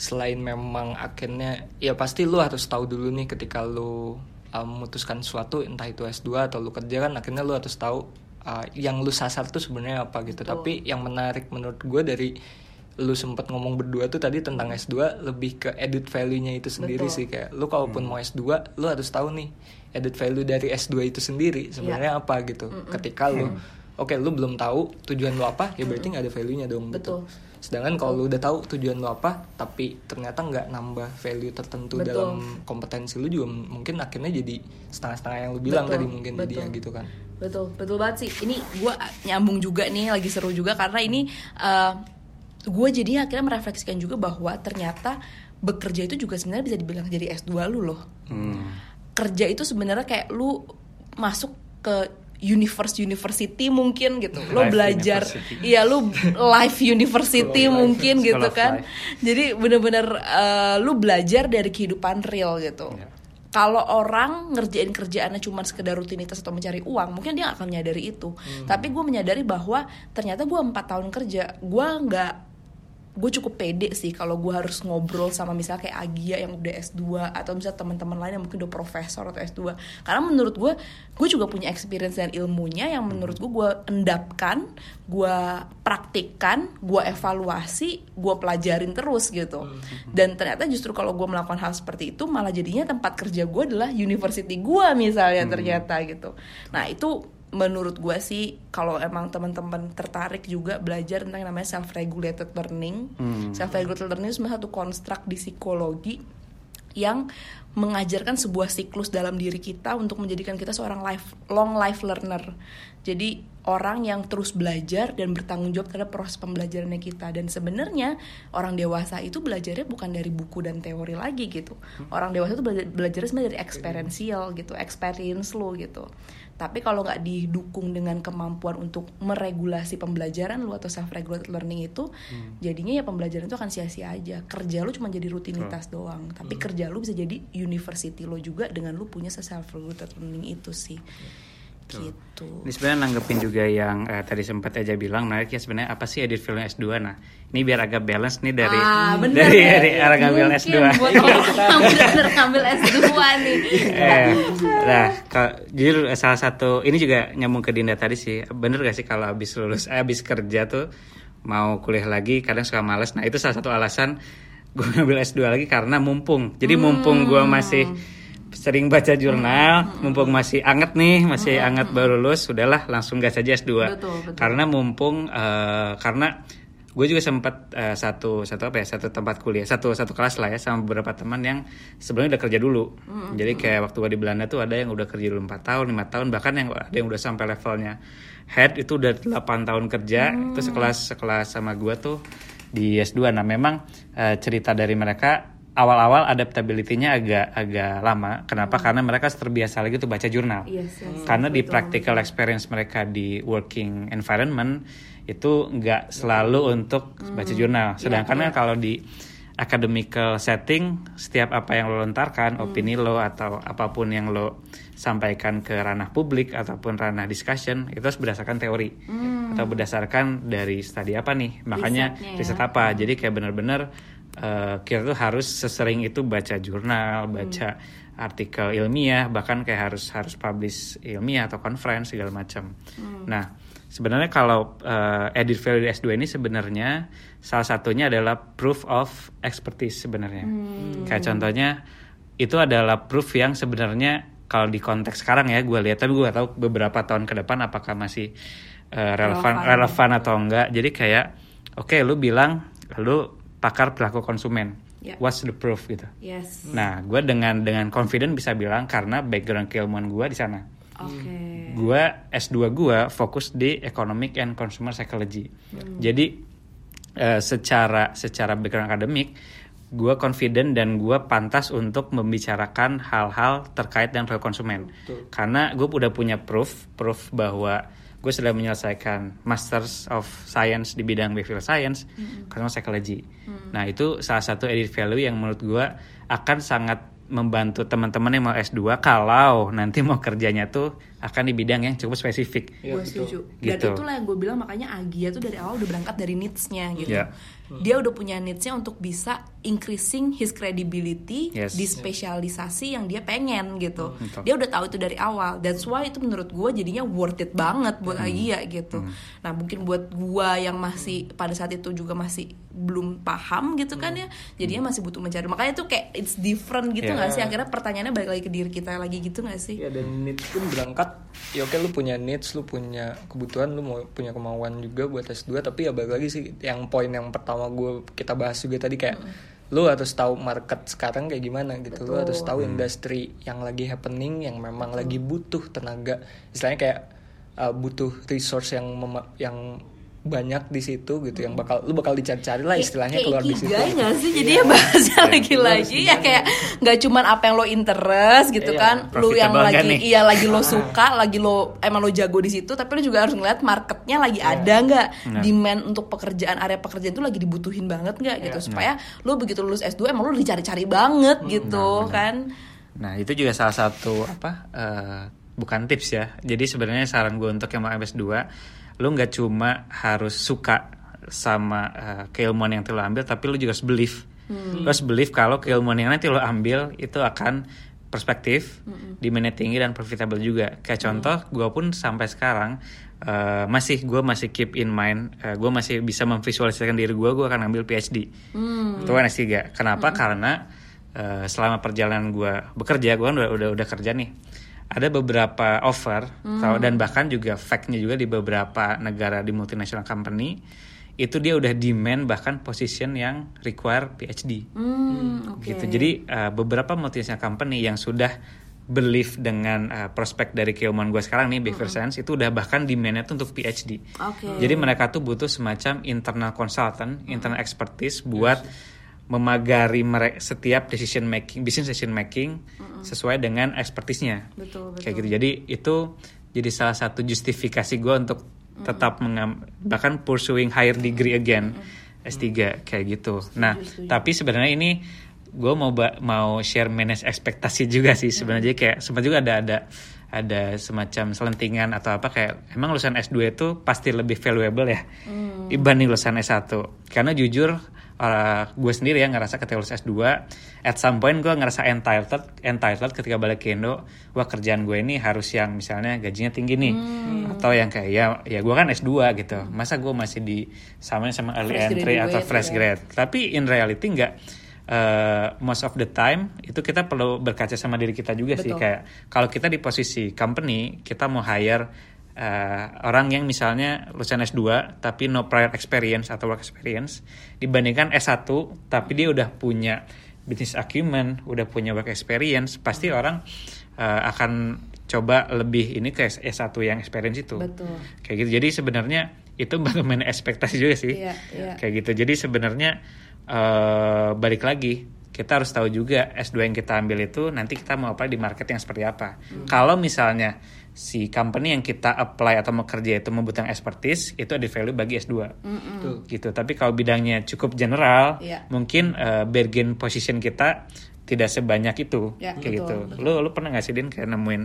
selain memang akhirnya ya pasti lu harus tahu dulu nih ketika lu uh, memutuskan sesuatu entah itu S2 atau lu kerja kan akhirnya lu harus tahu uh, yang lu sasar tuh sebenarnya apa gitu Betul. tapi yang menarik menurut gue dari lu sempet ngomong berdua tuh tadi tentang S2 lebih ke edit value-nya itu sendiri Betul. sih kayak lu kalaupun hmm. mau S2 lu harus tahu nih edit value dari S2 itu sendiri sebenarnya yeah. apa gitu mm -mm. ketika lu mm oke okay, lu belum tahu tujuan lu apa ya berarti nggak ada value nya dong gitu. betul gitu. sedangkan kalau lu udah tahu tujuan lu apa tapi ternyata nggak nambah value tertentu betul. dalam kompetensi lu juga mungkin akhirnya jadi setengah-setengah yang lu bilang betul. tadi mungkin betul. dia gitu kan betul betul banget sih ini gue nyambung juga nih lagi seru juga karena ini uh, eh, gue jadi akhirnya merefleksikan juga bahwa ternyata bekerja itu juga sebenarnya bisa dibilang jadi S2 lu loh hmm. kerja itu sebenarnya kayak lu masuk ke universe university mungkin gitu. Lo life belajar iya lo live university mungkin gitu kan. jadi bener-bener uh, lo belajar dari kehidupan real gitu. Yeah. kalau orang ngerjain kerjaannya cuma sekedar rutinitas atau mencari uang mungkin dia akan menyadari itu. Hmm. tapi gue menyadari bahwa ternyata gue empat tahun kerja gue nggak gue cukup pede sih kalau gue harus ngobrol sama misalnya kayak Agia yang udah S2 atau misalnya teman-teman lain yang mungkin udah profesor atau S2 karena menurut gue gue juga punya experience dan ilmunya yang menurut gue gue endapkan gue praktikkan gue evaluasi gue pelajarin terus gitu hmm. dan ternyata justru kalau gue melakukan hal seperti itu malah jadinya tempat kerja gue adalah university gue misalnya hmm. ternyata gitu nah itu menurut gue sih kalau emang teman-teman tertarik juga belajar tentang yang namanya self regulated learning. Hmm. self regulated learning itu satu konstruk di psikologi yang mengajarkan sebuah siklus dalam diri kita untuk menjadikan kita seorang life long life learner. Jadi orang yang terus belajar dan bertanggung jawab terhadap proses pembelajarannya kita. Dan sebenarnya orang dewasa itu belajarnya bukan dari buku dan teori lagi gitu. Orang dewasa itu belajar belajarnya sebenarnya dari experiential gitu experience lo gitu tapi kalau nggak didukung dengan kemampuan untuk meregulasi pembelajaran lu atau self regulated learning itu hmm. jadinya ya pembelajaran itu akan sia-sia aja kerja lu cuma jadi rutinitas hmm. doang tapi hmm. kerja lu bisa jadi university lo juga dengan lu punya self regulated learning itu sih hmm gitu. Ini sebenarnya nanggepin juga yang uh, tadi sempat aja bilang menarik ya sebenarnya apa sih edit film S2 nah ini biar agak balance nih dari ah, bener, dari, ya. dari arah ngambil S2 ngambil ngambil S2 nih. Eh, nah kalau jujur salah satu ini juga nyambung ke Dinda tadi sih. Bener gak sih kalau abis lulus eh, abis kerja tuh mau kuliah lagi kadang suka males. Nah itu salah satu alasan gue ngambil S2 lagi karena mumpung. Jadi mumpung gue masih sering baca jurnal, hmm. mumpung masih anget nih, masih hmm. anget baru lulus, sudahlah langsung gas aja S2. Betul, betul. Karena mumpung uh, karena gue juga sempat uh, satu satu apa ya satu tempat kuliah satu satu kelas lah ya sama beberapa teman yang sebelumnya udah kerja dulu mm-hmm. jadi kayak waktu gue di Belanda tuh ada yang udah kerja dulu empat tahun lima tahun bahkan yang ada yang udah sampai levelnya head itu udah 8 tahun kerja mm. itu sekelas sekelas sama gue tuh di S2 nah memang uh, cerita dari mereka awal-awal adaptability-nya agak agak lama. Kenapa? Hmm. Karena mereka terbiasa lagi tuh baca jurnal. Yes, yes, Karena betul, di practical experience mereka di working environment itu nggak selalu untuk hmm. baca jurnal. Iya, Sedangkan yeah, yeah. kalau di academical setting, setiap apa yang lo lontarkan, hmm. opini lo atau apa pun yang lo sampaikan ke ranah publik ataupun ranah discussion itu harus berdasarkan teori hmm. atau berdasarkan dari studi apa nih. Makanya ya. riset apa. Jadi kayak benar-benar uh, kita tuh harus sesering itu baca jurnal, baca hmm. artikel ilmiah bahkan kayak harus harus publish ilmiah atau conference segala macam. Nah, sebenarnya kalau uh, edit value di S2 ini sebenarnya salah satunya adalah proof of expertise sebenarnya. Kayak contohnya itu adalah proof yang sebenarnya kalau di konteks sekarang ya gue lihat tapi gue gak tahu beberapa tahun ke depan apakah masih uh, relevan Relevan. relevan atau enggak. Jadi kayak oke lu bilang lu pakar perilaku konsumen. Ya. What's the proof gitu. Yes. Nah, gue dengan dengan confident bisa bilang karena background keilmuan gue di sana. Oke. Gue S2 gue fokus di economic and consumer psychology. Jadi eh, secara secara background akademik, gue confident dan gue pantas untuk membicarakan hal-hal terkait dengan perilaku konsumen. Karena gue udah punya proof, proof bahwa gue sudah menyelesaikan Masters of Science di bidang behavioral science, consumer psychology. Nah itu salah satu edit value yang menurut gue akan sangat membantu teman-teman yang mau S2 kalau nanti mau kerjanya tuh akan di bidang yang cukup spesifik. Iya, gue setuju. Dan Gitu. itulah yang gue bilang makanya Agia tuh dari awal udah berangkat dari needs-nya gitu. Iya. Dia udah punya needs-nya untuk bisa increasing his credibility Yes. di spesialisasi yang dia pengen gitu. Betul. Dia udah tahu itu dari awal. That's why itu menurut gue jadinya worth it banget buat Agia gitu. Nah mungkin buat gue yang masih pada saat itu juga masih belum paham gitu kan ya, jadinya masih butuh mencari. Makanya tuh kayak it's different gitu Iya. nggak sih? Akhirnya pertanyaannya balik lagi ke diri kita lagi gitu nggak sih? Ya dan needs pun berangkat ya oke lu punya needs, lu punya kebutuhan, lu mau punya kemauan juga buat S2 tapi ya balik lagi sih yang poin yang pertama gue kita bahas juga tadi kayak lu harus tahu market sekarang kayak gimana gitu. Lu harus tahu industri yang lagi happening yang memang lagi butuh tenaga. Istilahnya kayak uh, butuh resource yang mema- yang banyak di situ gitu yang bakal lu bakal dicari-cari lah istilahnya kayak keluar di situ. nggak sih? Jadi ya bahasnya lagi-lagi ya kayak nggak cuman apa yang lo interest gitu Iya, kan lu yang lagi nih? iya lagi lo suka lagi lo emang lo jago di situ tapi lo juga harus ngeliat marketnya lagi ada nggak? Nah. demand untuk pekerjaan area pekerjaan itu lagi dibutuhin banget nggak gitu? Supaya lo begitu lulus S2 emang lo dicari-cari banget gitu kan? Nah itu juga salah satu apa eh, bukan tips ya. Jadi sebenarnya saran gue untuk yang mau MS2, lu nggak cuma harus suka sama eh, keilmuan yang lo ambil, tapi lu juga harus believe. Lu harus believe kalau keilmuan yang nanti lo ambil itu akan perspektif, demandnya tinggi dan profitable juga. Kayak contoh, gue pun sampai sekarang eh, masih gue masih keep in mind, gue masih bisa memvisualisasikan diri gue, gue akan ambil PhD. Itu kan S3. Kenapa? Karena eh, selama perjalanan gue bekerja, gue kan udah, udah udah kerja nih. Ada beberapa offer tau- dan bahkan juga fact-nya juga di beberapa negara di multinational company itu dia udah demand bahkan position yang require PhD hmm, oke gitu. Jadi uh, beberapa multinational company yang sudah believe dengan uh, prospek dari keilmuan gue sekarang nih behavior science itu udah bahkan demandnya tuh untuk PhD. Oke. Jadi mereka tuh butuh semacam internal consultant, internal expertise buat memagari mereka setiap decision making, business decision making sesuai dengan expertise-nya. betul betul. Kayak gitu. Jadi itu jadi salah satu justifikasi gue untuk tetap mengam bahkan pursuing higher degree again S3 kayak gitu. Nah, tapi sebenarnya ini gue mau mau share manage ekspektasi juga sih sebenarnya. Jadi kayak sempat juga ada ada ada semacam selentingan atau apa kayak emang lulusan S2 itu pasti lebih valuable ya dibanding lulusan S1 karena jujur uh, gue sendiri ya ngerasa ketika lulus S2 at some point gue ngerasa entitled entitled ketika balik ke Indo wah kerjaan gue ini harus yang misalnya gajinya tinggi nih atau yang kayak ya ya gue kan S2 gitu masa gue masih di samain sama early Fresh entry atau graduate, fresh ya. grade tapi in reality enggak Uh, most of the time itu kita perlu berkaca sama diri kita juga sih Betul. kayak kalau kita di posisi company kita mau hire uh, orang yang misalnya lulusan S2 tapi no prior experience atau work experience dibandingkan S1 tapi dia udah punya business acumen, udah punya work experience, pasti orang uh, akan coba lebih ini ke S1 yang experience itu. Betul. Kayak gitu. Jadi sebenarnya itu bagaimana ekspektasi juga sih. Iya, iya. Kayak gitu. Jadi sebenarnya eh, balik lagi kita harus tahu juga S2 yang kita ambil itu nanti kita mau apply di market yang seperti apa. Hmm. Kalau misalnya si company yang kita apply atau mau kerja itu membutuhkan expertise, itu ada value bagi S2. Betul. Gitu. Tapi kalau bidangnya cukup general, Iya. mungkin eh, bargain position kita tidak sebanyak itu Ya, kayak betul, gitu. Lu lu pernah nggak sih Din kayak nemuin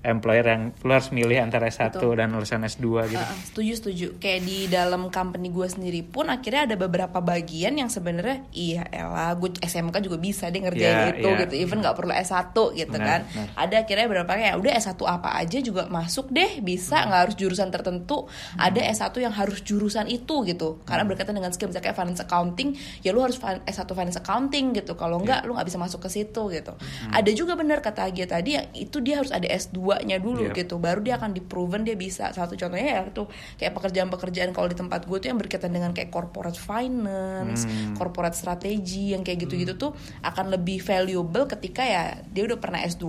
employer yang lu harus milih antara S1 Betul. dan lulusan S2 gitu. Uh, setuju setuju. Kayak di dalam company gue sendiri pun akhirnya ada beberapa bagian yang sebenarnya iya elah gue SMK juga bisa deh Iya, ngerjain itu iya. gitu. Even nggak perlu S1 gitu Benar, kan. benar. ada akhirnya beberapa kayak udah S1 apa aja juga masuk deh bisa nggak harus jurusan tertentu. Ada S1 yang harus jurusan itu gitu. Karena berkaitan dengan skill misalnya kayak finance accounting ya lu harus fin- S1 finance accounting gitu. Kalau enggak lu nggak bisa masuk ke situ gitu. Ada juga benar kata Agia tadi yang itu dia harus ada S2-nya dulu Iya. gitu. Baru dia akan di proven dia bisa. Satu contohnya ya itu kayak pekerjaan-pekerjaan kalau di tempat gue tuh yang berkaitan dengan kayak corporate finance, corporate strategy yang kayak gitu-gitu tuh akan lebih valuable ketika ya dia udah pernah S2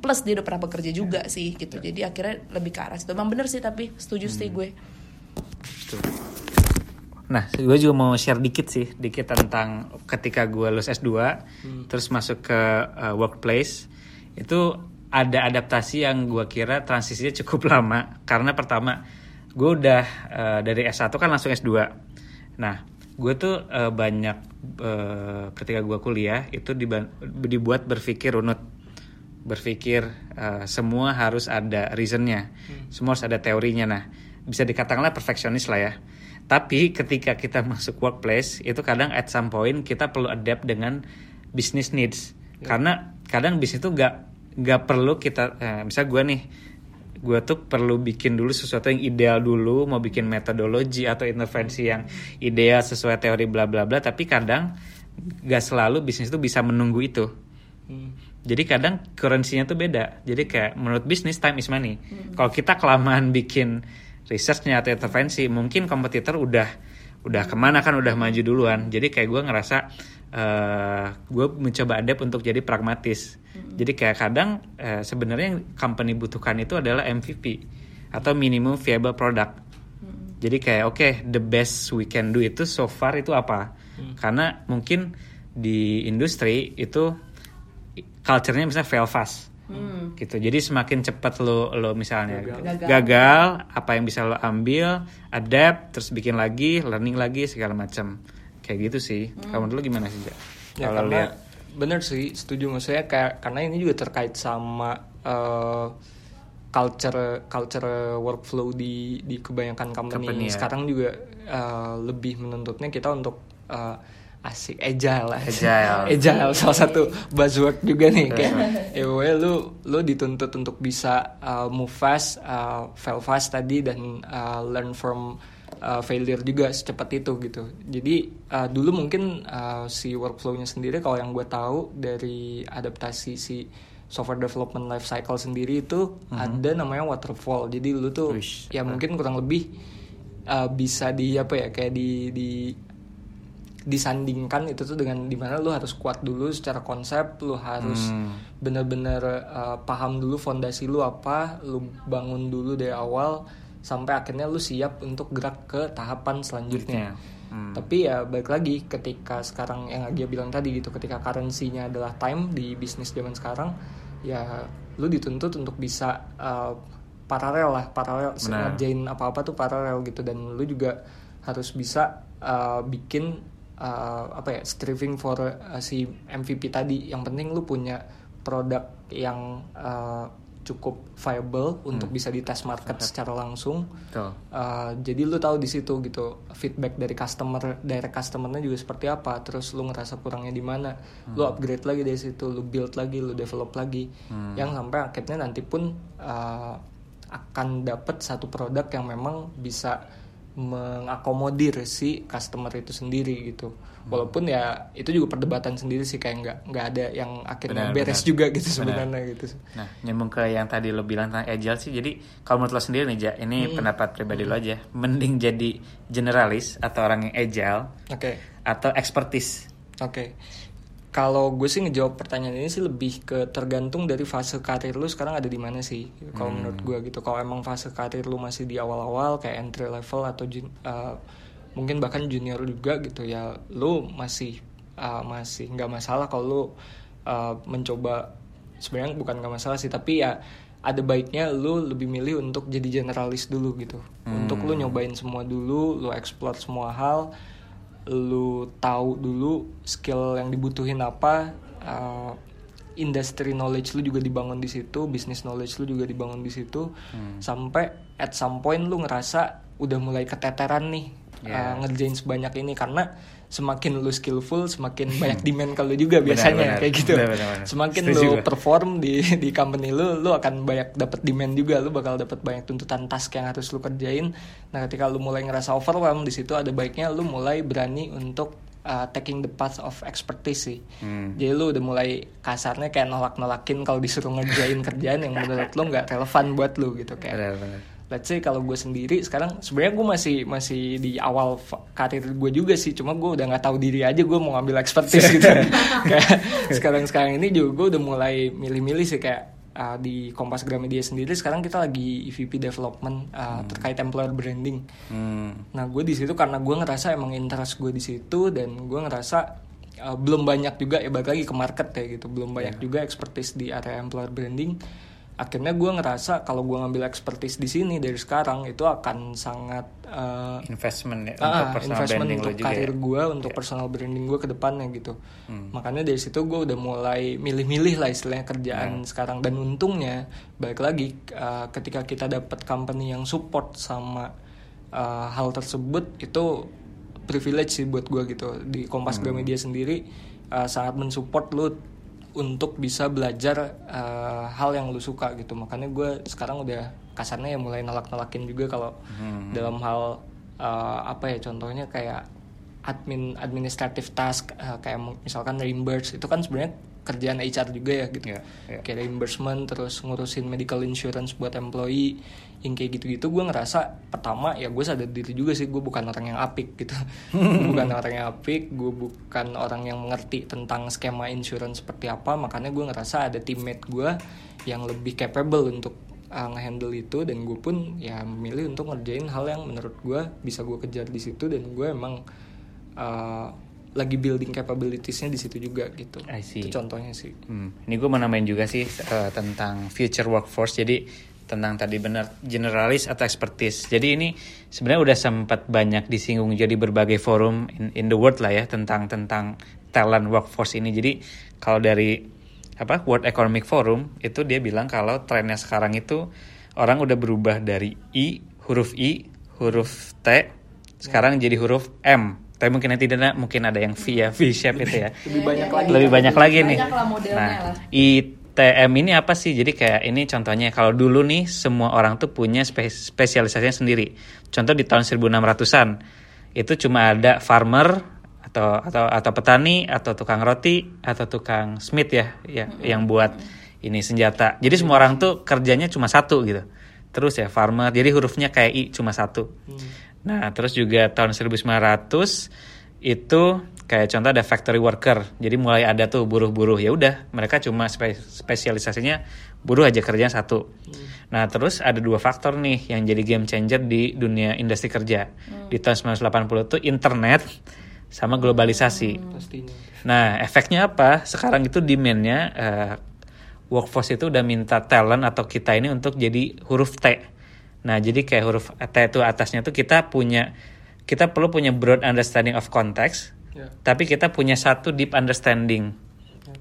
plus dia udah pernah bekerja juga sih gitu. Jadi akhirnya lebih ke arah situ. Emang bener sih tapi setuju sih gue. Nah, gue juga mau share dikit sih, dikit tentang ketika gue lulus S2, terus masuk ke uh, workplace, itu ada adaptasi yang gue kira transisinya cukup lama. Karena pertama, gue udah uh, dari S1 kan langsung S2. Nah, gue tuh uh, banyak uh, ketika gue kuliah itu dibuat berpikir runut berpikir uh, semua harus ada reasonnya, semua harus ada teorinya. Nah, bisa dikatakanlah perfeksionis lah ya. Tapi ketika kita masuk workplace itu kadang at some point kita perlu adapt dengan business needs. Karena kadang bisnis itu nggak nggak perlu kita, eh, misal gue nih, gue tuh perlu bikin dulu sesuatu yang ideal dulu, mau bikin metodologi atau intervensi yang ideal sesuai teori bla bla bla. Tapi kadang nggak selalu bisnis itu bisa menunggu itu. Jadi kadang currency-nya tuh beda. Jadi kayak menurut bisnis time is money. Kalau kita kelamaan bikin researchnya atau intervensi, mungkin kompetitor udah udah ke mana kan udah maju duluan. Jadi kayak gue ngerasa eh gue mencoba adapt untuk jadi pragmatis. Jadi kayak kadang eh, sebenarnya yang company butuhkan itu adalah MVP atau minimum viable product. Jadi kayak oke the best we can do itu so far itu apa? Karena mungkin di industri itu culture-nya misalnya fail fast. Gitu. Jadi semakin cepat lo lo misalnya Gagal. gagal. apa yang bisa lo ambil, adapt, terus bikin lagi, learning lagi segala macam. Kayak gitu sih. Kalau menurut lo gimana sih, Ja? Ya Kalau lihat bener sih setuju maksudnya kayak karena ini juga terkait sama eh, culture culture workflow di di kebanyakan company, Company, ya. sekarang juga eh, lebih menuntutnya kita untuk eh, asik agile lah Agile. agile salah satu buzzword juga nih kayak ya pokoknya lu lu dituntut untuk bisa uh, move fast uh, fail fast tadi dan uh, learn from uh, failure juga secepat itu gitu. Jadi uh, dulu mungkin uh, si workflownya sendiri kalau yang gue tahu dari adaptasi si software development life cycle sendiri itu ada namanya waterfall. Jadi lu tuh Wish. ya mungkin kurang lebih uh, bisa di apa ya kayak di di disandingkan itu tuh dengan di mana lu harus kuat dulu secara konsep lu harus bener-bener uh, paham dulu fondasi lu apa lu bangun dulu dari awal sampai akhirnya lu siap untuk gerak ke tahapan selanjutnya Hmm. tapi ya balik lagi ketika sekarang yang Agia bilang tadi gitu ketika currency-nya adalah time di bisnis zaman sekarang ya lu dituntut untuk bisa uh, paralel lah paralel Benar. ngerjain apa-apa tuh paralel gitu dan lu juga harus bisa uh, bikin uh, apa ya striving for uh, si MVP tadi yang penting lu punya produk yang uh, cukup viable untuk bisa di test market secara langsung. Betul. Uh, jadi lu tahu di situ gitu feedback dari customer direct customernya juga seperti apa terus lu ngerasa kurangnya di mana. Lu upgrade lagi dari situ lu build lagi lu develop lagi. Yang sampai akhirnya nanti pun uh, akan dapat satu produk yang memang bisa mengakomodir si customer itu sendiri gitu walaupun ya itu juga perdebatan sendiri sih kayak nggak nggak ada yang akhirnya Benar, beres benar. juga gitu Benar. sebenarnya gitu Nah, nyambung ke yang tadi lo bilang tentang agile sih. Jadi, kalau menurut lo sendiri nih, Ja, ini Hmm. pendapat pribadi lo aja. Mending jadi generalis atau orang yang agile oke atau expertise? Oke. Kalau gue sih ngejawab pertanyaan ini sih lebih ke tergantung dari fase karir lu sekarang ada di mana sih. Kalau menurut gue gitu. Kalau emang fase karir lu masih di awal-awal kayak entry level atau uh, mungkin bahkan junior juga gitu ya, lu masih uh, masih nggak masalah kalau lu uh, mencoba sebenarnya bukan nggak masalah sih, tapi ya ada baiknya lu lebih milih untuk jadi generalis dulu gitu. Untuk lu nyobain semua dulu, lu explore semua hal lu tahu dulu skill yang dibutuhin apa uh, industry knowledge lu juga dibangun di situ business knowledge lu juga dibangun di situ Hmm. sampai at some point lu ngerasa udah mulai keteteran nih Yeah. uh, ngerjain sebanyak ini karena semakin lu skillful semakin banyak demand kalau juga biasanya Benar, benar. kayak gitu Benar, benar, benar. semakin Setuju lu perform di di company lu lu akan banyak dapat demand juga lu bakal dapat banyak tuntutan task yang harus lu kerjain nah ketika lu mulai ngerasa overwhelmed di situ ada baiknya lu mulai berani untuk uh, taking the path of expertise sih Hmm. jadi lu udah mulai kasarnya kayak nolak-nolakin kalau disuruh ngerjain kerjaan yang menurut lu nggak relevan buat lu gitu kayak Benar, benar. Let's say kalau gue sendiri sekarang sebenarnya gue masih masih di awal karir gue juga sih cuma gue udah nggak tahu diri aja gue mau ngambil expertise gitu. Kayak sekarang sekarang ini juga gue udah mulai milih-milih sih kayak uh, di Kompas Gramedia sendiri sekarang kita lagi EVP development uh, terkait employer branding. Hmm. Nah gue di situ karena gue ngerasa emang interest gue di situ dan gue ngerasa uh, belum banyak juga ya balik lagi ke market kayak gitu. Belum banyak juga expertise di area employer branding. Akhirnya gue ngerasa kalau gue ngambil expertise di sini dari sekarang itu akan sangat uh, investment ya ah, untuk personal investment branding untuk juga karir ya. gue untuk personal branding gue ke depannya gitu. Makanya dari situ gue udah mulai milih-milih lah istilahnya kerjaan sekarang. Dan untungnya balik lagi uh, ketika kita dapat company yang support sama uh, hal tersebut itu privilege sih buat gue gitu. Di Kompas Gramedia sendiri uh, sangat mensupport lu untuk bisa belajar uh, hal yang lu suka gitu. Makanya gue sekarang udah kasarnya ya mulai nolak-nolakin juga kalau dalam hal uh, apa ya contohnya kayak admin administrative task uh, kayak misalkan reimburse itu kan sebenarnya kerjaan HR juga ya gitu. Iya, iya. kayak reimbursement terus ngurusin medical insurance buat employee yang kayak gitu-gitu. Gue ngerasa pertama ya gue sadar diri juga sih gue bukan orang yang apik gitu. Gue bukan orang yang apik gue bukan orang yang mengerti tentang skema insurance seperti apa. Makanya gue ngerasa ada teammate gue yang lebih capable untuk uh, ngehandle itu. Dan gue pun ya memilih untuk ngerjain hal yang menurut gue bisa gue kejar di situ. Dan gue emang uh, lagi building capabilitiesnya di situ juga gitu I see. itu contohnya sih Hmm, Ini gue mau juga sih eh, tentang future workforce. Jadi tentang tadi benar generalis atau expertise. Jadi ini sebenarnya udah sempat banyak disinggung jadi berbagai forum in, in the world lah ya tentang tentang talent workforce ini. Jadi kalau dari apa World Economic Forum itu dia bilang kalau trennya sekarang itu orang udah berubah dari I huruf I huruf T sekarang jadi huruf M. Tapi mungkin nanti ada mungkin ada yang V ya V shape itu ya lebih banyak lagi lebih banyak lagi nih. Banyak lah modelnya nah. ITM ini apa sih? Jadi kayak ini contohnya kalau dulu nih semua orang tuh punya spe- spesialisasinya sendiri. Contoh di tahun 1600-an itu cuma ada farmer atau atau atau petani atau tukang roti atau tukang smith ya, ya yang buat ini senjata. Jadi semua orang tuh kerjanya cuma satu gitu. Terus ya farmer. Jadi hurufnya kayak I cuma satu. Nah, terus juga tahun 1900 itu kayak contoh ada factory worker. Jadi mulai ada tuh buruh-buruh. Ya udah, mereka cuma spe- spesialisasinya buruh aja kerjanya satu. Nah, terus ada dua faktor nih yang jadi game changer di dunia industri kerja. Di tahun 1980 itu internet sama globalisasi. pastinya Nah, efeknya apa? Sekarang itu demand-nya eh, workforce itu udah minta talent atau kita ini untuk jadi huruf T. Nah, jadi kayak huruf T itu atasnya tuh kita punya kita perlu punya broad understanding of context, Ya. tapi kita punya satu deep understanding.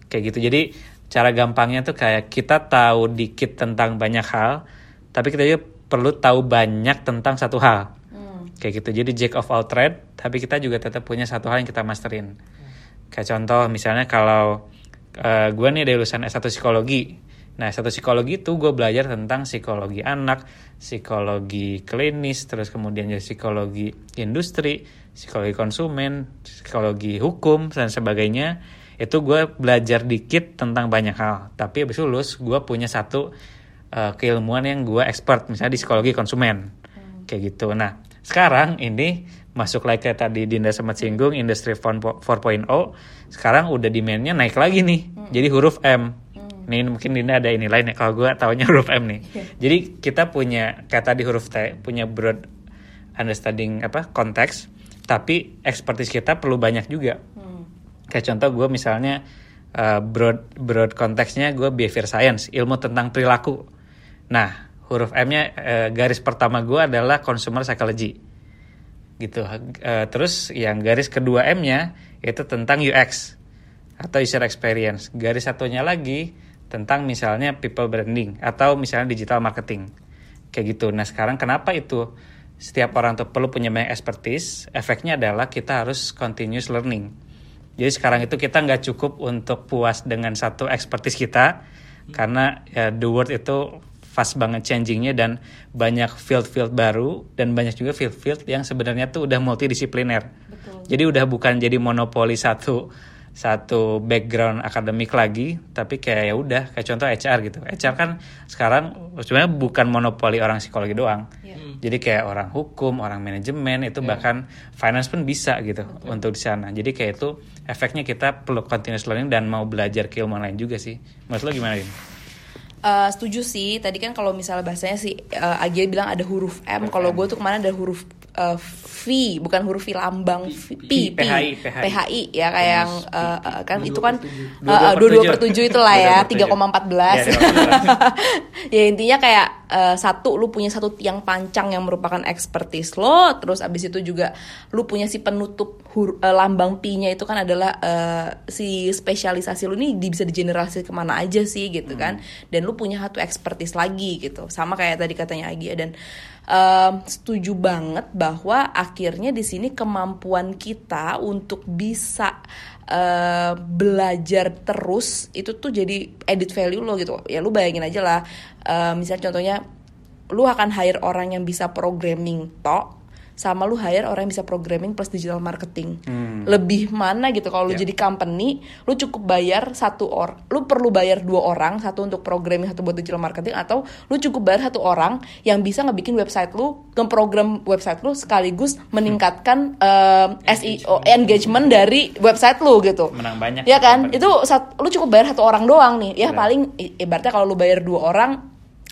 Kayak gitu. Jadi cara gampangnya tuh kayak kita tahu dikit tentang banyak hal, tapi kita juga perlu tahu banyak tentang satu hal. Kayak gitu. Jadi jack of all trade, tapi kita juga tetap punya satu hal yang kita masterin. Kayak contoh misalnya kalau gue nih ada lulusan S1 psikologi. Nah, S1 psikologi itu gue belajar tentang psikologi anak, psikologi klinis, terus kemudian jadi psikologi industri, psikologi konsumen, psikologi hukum, dan sebagainya. Itu gue belajar dikit tentang banyak hal. Tapi habis lulus, gue punya satu eh, keilmuan yang gue expert, misalnya di psikologi konsumen. Kayak gitu. Nah, sekarang ini masuk lagi kayak tadi Dinda sempat singgung industri 4.0 sekarang udah demandnya naik lagi nih jadi huruf M nih mungkin Dinda ada ini lain ya. Kalau gue taunya huruf M nih. Jadi kita punya kayak tadi huruf T punya broad understanding apa konteks tapi expertise kita perlu banyak juga. Kayak contoh gue misalnya uh, broad broad konteksnya gue behavior science ilmu tentang perilaku. Nah huruf M-nya uh, garis pertama gue adalah consumer psychology. Gitu. Eh, terus yang garis kedua M-nya itu tentang UX atau user experience. Garis satunya lagi tentang misalnya people branding atau misalnya digital marketing. Kayak gitu. Nah, sekarang kenapa itu setiap orang tuh perlu punya banyak expertise? Efeknya adalah kita harus continuous learning. Jadi sekarang itu kita nggak cukup untuk puas dengan satu expertise kita karena ya, the world itu fast banget changingnya dan banyak field-field baru dan banyak juga field-field yang sebenarnya tuh udah multidisipliner. Betul. Jadi udah bukan jadi monopoli satu satu background akademik lagi, tapi kayak ya udah kayak contoh HR gitu. HR kan sekarang sebenarnya bukan monopoli orang psikologi doang. Iya. Jadi kayak orang hukum, orang manajemen itu bahkan finance pun bisa gitu untuk di sana. Jadi kayak itu efeknya kita perlu continuous learning dan mau belajar keilmuan lain juga sih. Menurut lo gimana ini? Eh, setuju sih. Tadi kan kalau misalnya bahasanya sih uh, Agia bilang ada huruf M. Kalau gue tuh ke mana ada huruf uh, V, bukan huruf V lambang V, P, P, PHI, PHI, ya kayak yang uh, uh, kan itu kan dua dua tujuh. per tujuh itulah ya Dua-dua per tujuh. 3,14 Iya, ya intinya kayak uh, satu lu punya satu tiang pancang yang merupakan expertise lo terus abis itu juga lu punya si penutup hur- uh, lambang P-nya itu kan adalah uh, si spesialisasi lu nih di- bisa digeneralisasi ke mana aja sih gitu kan. Dan lu punya satu expertise lagi gitu. Sama kayak tadi katanya Agia dan um, setuju banget bahwa akhirnya di sini kemampuan kita untuk bisa uh, belajar terus itu tuh jadi edit value lo gitu. Ya lu bayangin aja lah uh, misalnya contohnya lu akan hire orang yang bisa programming tok sama lu hire orang yang bisa programming plus digital marketing lebih mana gitu kalau lu Ya. jadi company lu cukup bayar satu orang lu perlu bayar dua orang satu untuk programming satu buat digital marketing atau lu cukup bayar satu orang yang bisa ngebikin website lu ngeprogram website lu sekaligus meningkatkan um, SEO engagement dari website lu gitu Menang banyak. ya kan Company. itu sat- lu cukup bayar satu orang doang nih ya Benar. paling ibaratnya kalau lu bayar dua orang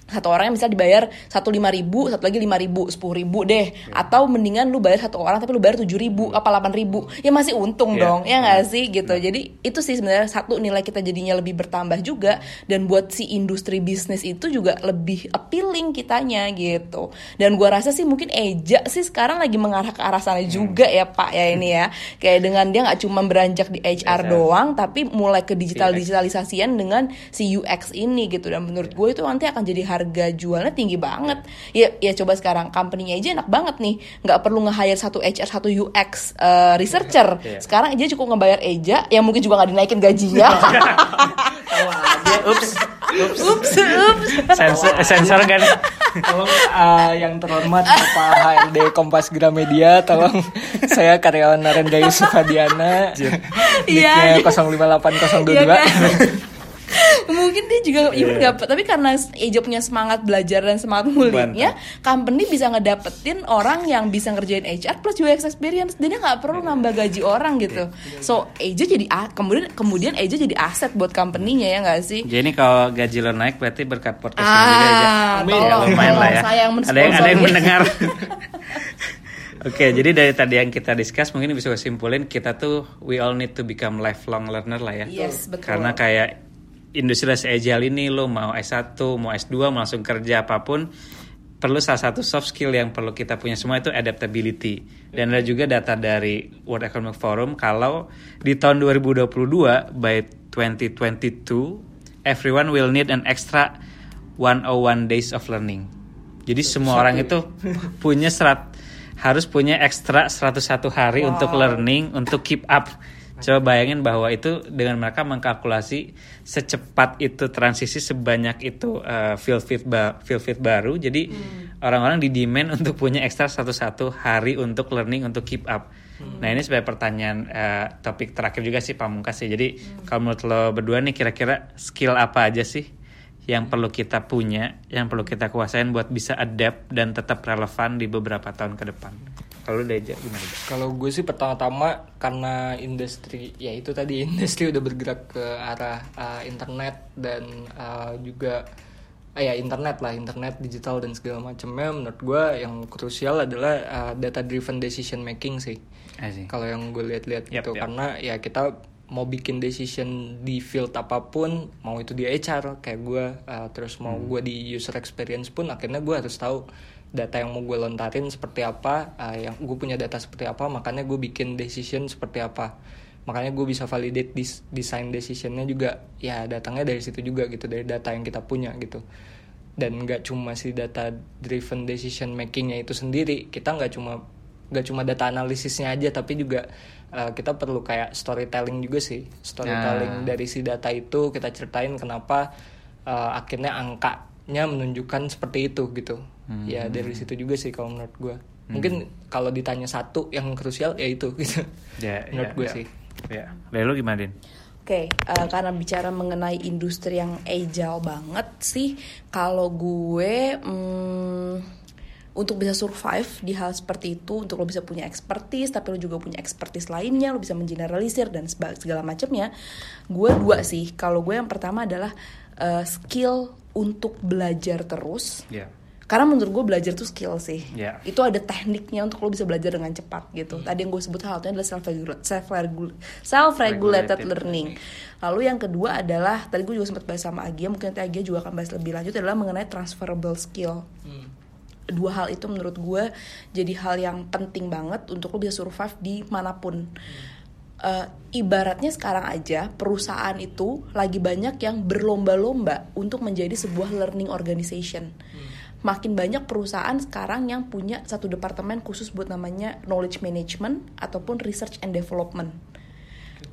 satu orang yang bisa dibayar satu lima ribu satu lagi lima ribu sepuluh ribu deh. Atau mendingan lu bayar satu orang tapi lu bayar tujuh ribu apa delapan ribu. Ya masih untung Iya. dong ya nggak sih? Gitu. Jadi itu sih sebenarnya satu nilai kita jadinya lebih bertambah juga dan buat si industri bisnis itu juga lebih appealing kitanya gitu. Dan gua rasa sih mungkin Eja sih sekarang lagi mengarah ke arah sana juga ya Pak ya ini ya. Kayak dengan dia nggak cuma beranjak di HR HR. doang tapi mulai ke digital digitalisasian dengan si UX ini gitu. Dan menurut gue itu nanti akan jadi harga jualnya tinggi banget ya ya coba sekarang company-nya aja enak banget nih nggak perlu nge-hire satu HR satu UX uh, researcher Iya. sekarang aja cukup ngebayar Eja yang mungkin juga nggak dinaikin gajinya Ups, ups ups sensor, sensor kan. Tolong uh, yang terhormat Bapak HRD Kompas Gramedia, tolong saya karyawan Narendra Yusuf Hadiana. Iya. Nicknya 058022. Iya kan? mungkin dia juga even nggak tapi karena Eja punya semangat belajar dan semangat muliknya company bisa ngedapetin orang yang bisa ngerjain HR plus UX experience dan dia nggak perlu nambah gaji orang gitu so Eja jadi a- kemudian kemudian Eja jadi aset buat company-nya ya nggak sih Jadi kalau gaji lo naik berarti berkat podcast ini juga aja. ah Amin. Ya, lumayan lah tolong ya. yang ada yang ada yang mendengar. Oke, jadi dari tadi yang kita discuss mungkin bisa simpulin kita tuh we all need to become lifelong learner lah ya. Yes, betul. Karena kayak industri agile ini lo mau S1, mau S2, mau langsung kerja apa pun perlu salah satu soft skill yang perlu kita punya semua itu adaptability. Dan ada juga data dari World Economic Forum kalau di tahun 2022 by 2022 everyone will need an extra 101 days of learning. Jadi semua orang itu punya serat harus punya ekstra 101 hari untuk learning, untuk keep up. Coba bayangin bahwa itu dengan mereka mengkalkulasi secepat itu transisi sebanyak itu uh, field fit ba- field fit baru. Jadi orang-orang di demand untuk punya ekstra 101 hari untuk learning untuk keep up. Nah ini sebagai pertanyaan uh, topik terakhir juga sih Pamungkas sih. Jadi kalau menurut lo berdua nih kira-kira skill apa aja sih yang perlu kita punya, yang perlu kita kuasain buat bisa adapt dan tetap relevan di beberapa tahun ke depan. Kalau udah aja gimana? Kalau gue sih pertama-tama karena industri ya itu tadi industri udah bergerak ke arah uh, internet dan uh, juga ah ya internet lah internet digital dan segala macamnya menurut gue yang krusial adalah uh, data driven decision making sih kalau yang gue lihat-lihat Yap, gitu yap. karena ya kita mau bikin decision di field apa pun mau itu di HR kayak gue uh, terus mau Hmm. gue di user experience pun akhirnya gue harus tahu data yang mau gue lontarin seperti apa uh, yang gue punya data seperti apa makanya gue bikin decision seperti apa. Makanya gue bisa validate dis design decisionnya juga ya datangnya dari situ juga gitu dari data yang kita punya gitu. Dan nggak cuma si data driven decision makingnya itu sendiri kita nggak cuma nggak cuma data analisisnya aja tapi juga uh, kita perlu kayak storytelling juga sih. Storytelling Nah. dari si data itu kita ceritain kenapa uh, akhirnya angkanya menunjukkan seperti itu gitu ya dari situ juga sih kalau menurut gue mungkin kalau ditanya satu yang krusial ya itu gitu Ya, menurut ya, gue ya. sih Ya. Dari lu gimana, Din? Oke, eh, karena bicara mengenai industri yang agile banget sih, kalau gue mm, untuk bisa survive di hal seperti itu, untuk lo bisa punya expertise, tapi lo juga punya expertise lainnya, lo bisa mengeneralisir dan segala macamnya. Gue dua sih. Kalau gue yang pertama adalah eh, skill untuk belajar terus. Ya. Karena menurut gue belajar tuh skill sih. Ya. Itu ada tekniknya untuk lo bisa belajar dengan cepat gitu. Tadi yang gue sebut hal itu adalah self self self regulated Regulated learning. Lalu yang kedua adalah tadi gue juga sempat bahas sama Agia, mungkin nanti Agia juga akan bahas lebih lanjut adalah mengenai transferable skill. Dua hal itu menurut gue jadi hal yang penting banget untuk lo bisa survive di mana pun. Eh, ibaratnya sekarang aja perusahaan itu lagi banyak yang berlomba-lomba untuk menjadi sebuah learning organization. Makin banyak perusahaan sekarang yang punya satu departemen khusus buat namanya knowledge management ataupun research and development.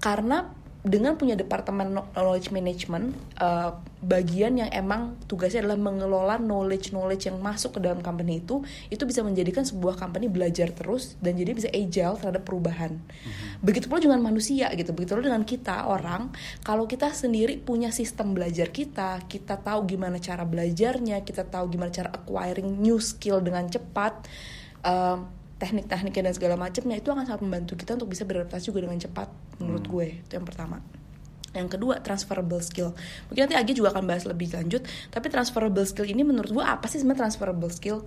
Karena dengan punya departemen kno- knowledge management, eh, bagian yang emang tugasnya adalah mengelola knowledge knowledge yang masuk ke dalam company itu, itu bisa menjadikan sebuah company belajar terus dan jadi bisa agile terhadap perubahan. Begitu pula dengan manusia gitu, begitu pula dengan kita orang, kalau kita sendiri punya sistem belajar kita, kita tahu gimana cara belajarnya, kita tahu gimana cara acquiring new skill dengan cepat. eh, teknik-tekniknya dan segala macamnya itu akan sangat membantu kita untuk bisa beradaptasi juga dengan cepat menurut gue. Itu yang pertama. Yang kedua transferable skill. Mungkin nanti Agi juga akan bahas lebih lanjut tapi transferable skill ini menurut gue apa sih sebenarnya transferable skill?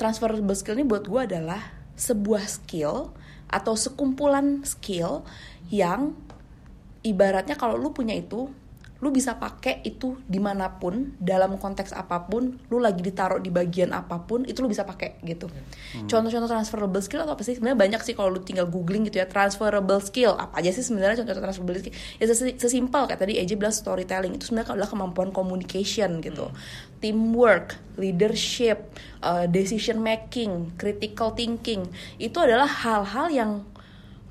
Transferable skill ini buat gue adalah sebuah skill atau sekumpulan skill yang ibaratnya kalau lu punya itu lu bisa pakai itu di mana pun dalam konteks apa pun lu lagi ditaruh di bagian apa pun itu lu bisa pakai gitu. Contoh-contoh transferable skill atau apa sih? Sebenarnya banyak sih kalau lu tinggal googling gitu ya transferable skill. Apa aja sih sebenarnya contoh transferable skill? Ya sesi- sesimpel kayak tadi Eji bilang storytelling itu sebenarnya adalah kemampuan communication gitu. Teamwork leadership uh, decision making critical thinking itu adalah hal-hal yang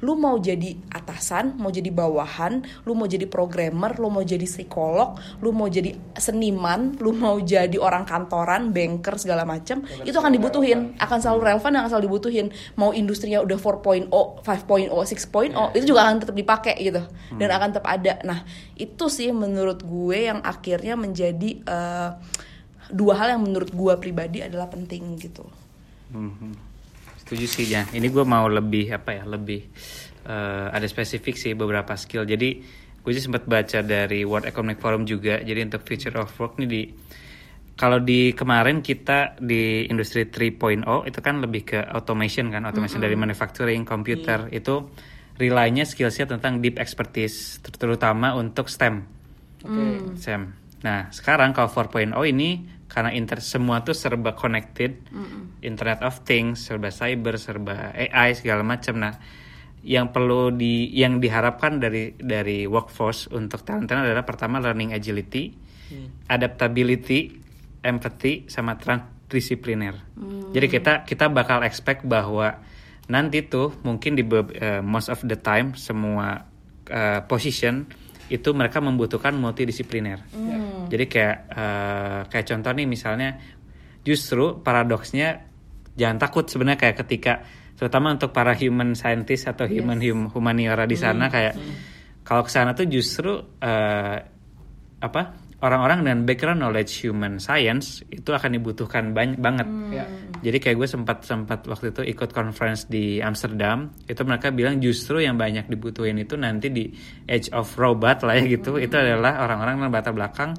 lu mau jadi atasan, mau jadi bawahan, lu mau jadi programmer, lu mau jadi psikolog, lu mau jadi seniman, lu mau jadi orang kantoran, banker segala macam, itu akan dibutuhin, akan selalu relevan dan akan selalu dibutuhin. Mau industrinya udah 4.0, 5.0, 6.0, itu juga akan tetap dipakai gitu dan akan tetap ada. Nah, itu sih menurut gue yang akhirnya menjadi eh, dua hal yang menurut gue pribadi adalah penting gitu. Mhm. Setuju sih ya. Ini gue mau lebih apa ya lebih eh, ada spesifik sih beberapa skill. Jadi gue sih sempat baca dari World Economic Forum juga. Jadi untuk future of work nih di kalau di kemarin kita di industri 3.0 itu kan lebih ke automation kan, automation dari manufacturing, komputer itu rely-nya skillsnya tentang deep expertise ter- terutama untuk STEM. STEM. Nah sekarang kalau 4.0 ini karena inter semua tuh serba connected, Internet of Things, serba cyber, serba AI segala macam. Nah yang perlu di yang diharapkan dari dari workforce untuk talent talent adalah pertama learning agility, adaptability, empathy, sama transdisipliner. Jadi kita kita bakal expect bahwa nanti tuh mungkin di eh, most of the time semua eh, position itu mereka membutuhkan multidisipliner. Jadi kayak eh, kayak contoh nih misalnya justru paradoksnya jangan takut sebenarnya kayak ketika terutama untuk para human scientist atau human hum, humaniora di sana kayak kalau ke sana tuh justru eh, apa orang-orang dengan background knowledge human science itu akan dibutuhkan banyak banget. Ya. Jadi kayak gue sempat sempat waktu itu ikut conference di Amsterdam, itu mereka bilang justru yang banyak dibutuhin itu nanti di age of robot lah ya gitu, itu adalah orang-orang dengan latar belakang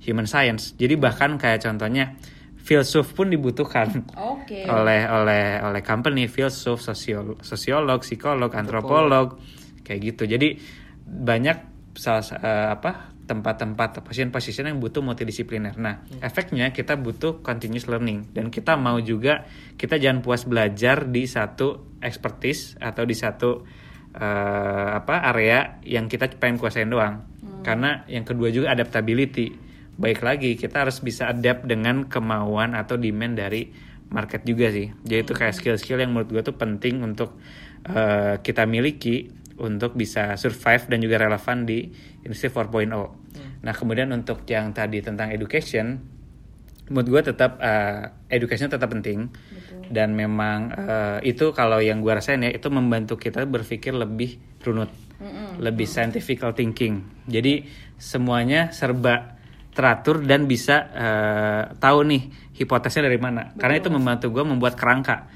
human science. Jadi bahkan kayak contohnya filsuf pun dibutuhkan Oke. oleh oleh oleh company filsuf, sosiol, sosiolog, psikolog, antropolog kayak gitu. Jadi banyak salah sa- eh, apa tempat-tempat position-position yang butuh multidisipliner. Nah, efeknya kita butuh continuous learning dan kita mau juga kita jangan puas belajar di satu expertise atau di satu eh, apa area yang kita pengen kuasain doang. Karena yang kedua juga adaptability. Baik lagi kita harus bisa adapt dengan kemauan atau demand dari market juga sih. Jadi itu kayak skill-skill yang menurut gue tuh penting untuk eh, kita miliki untuk bisa survive dan juga relevan di industri 4.0. Nah kemudian untuk yang tadi tentang education, menurut gue tetap uh, education tetap penting dan memang uh, itu kalau yang gue rasain ya itu membantu kita berpikir lebih runut, lebih scientific thinking. Jadi semuanya serba teratur dan bisa uh, tahu nih hipotesnya dari mana. Karena itu membantu gue membuat kerangka.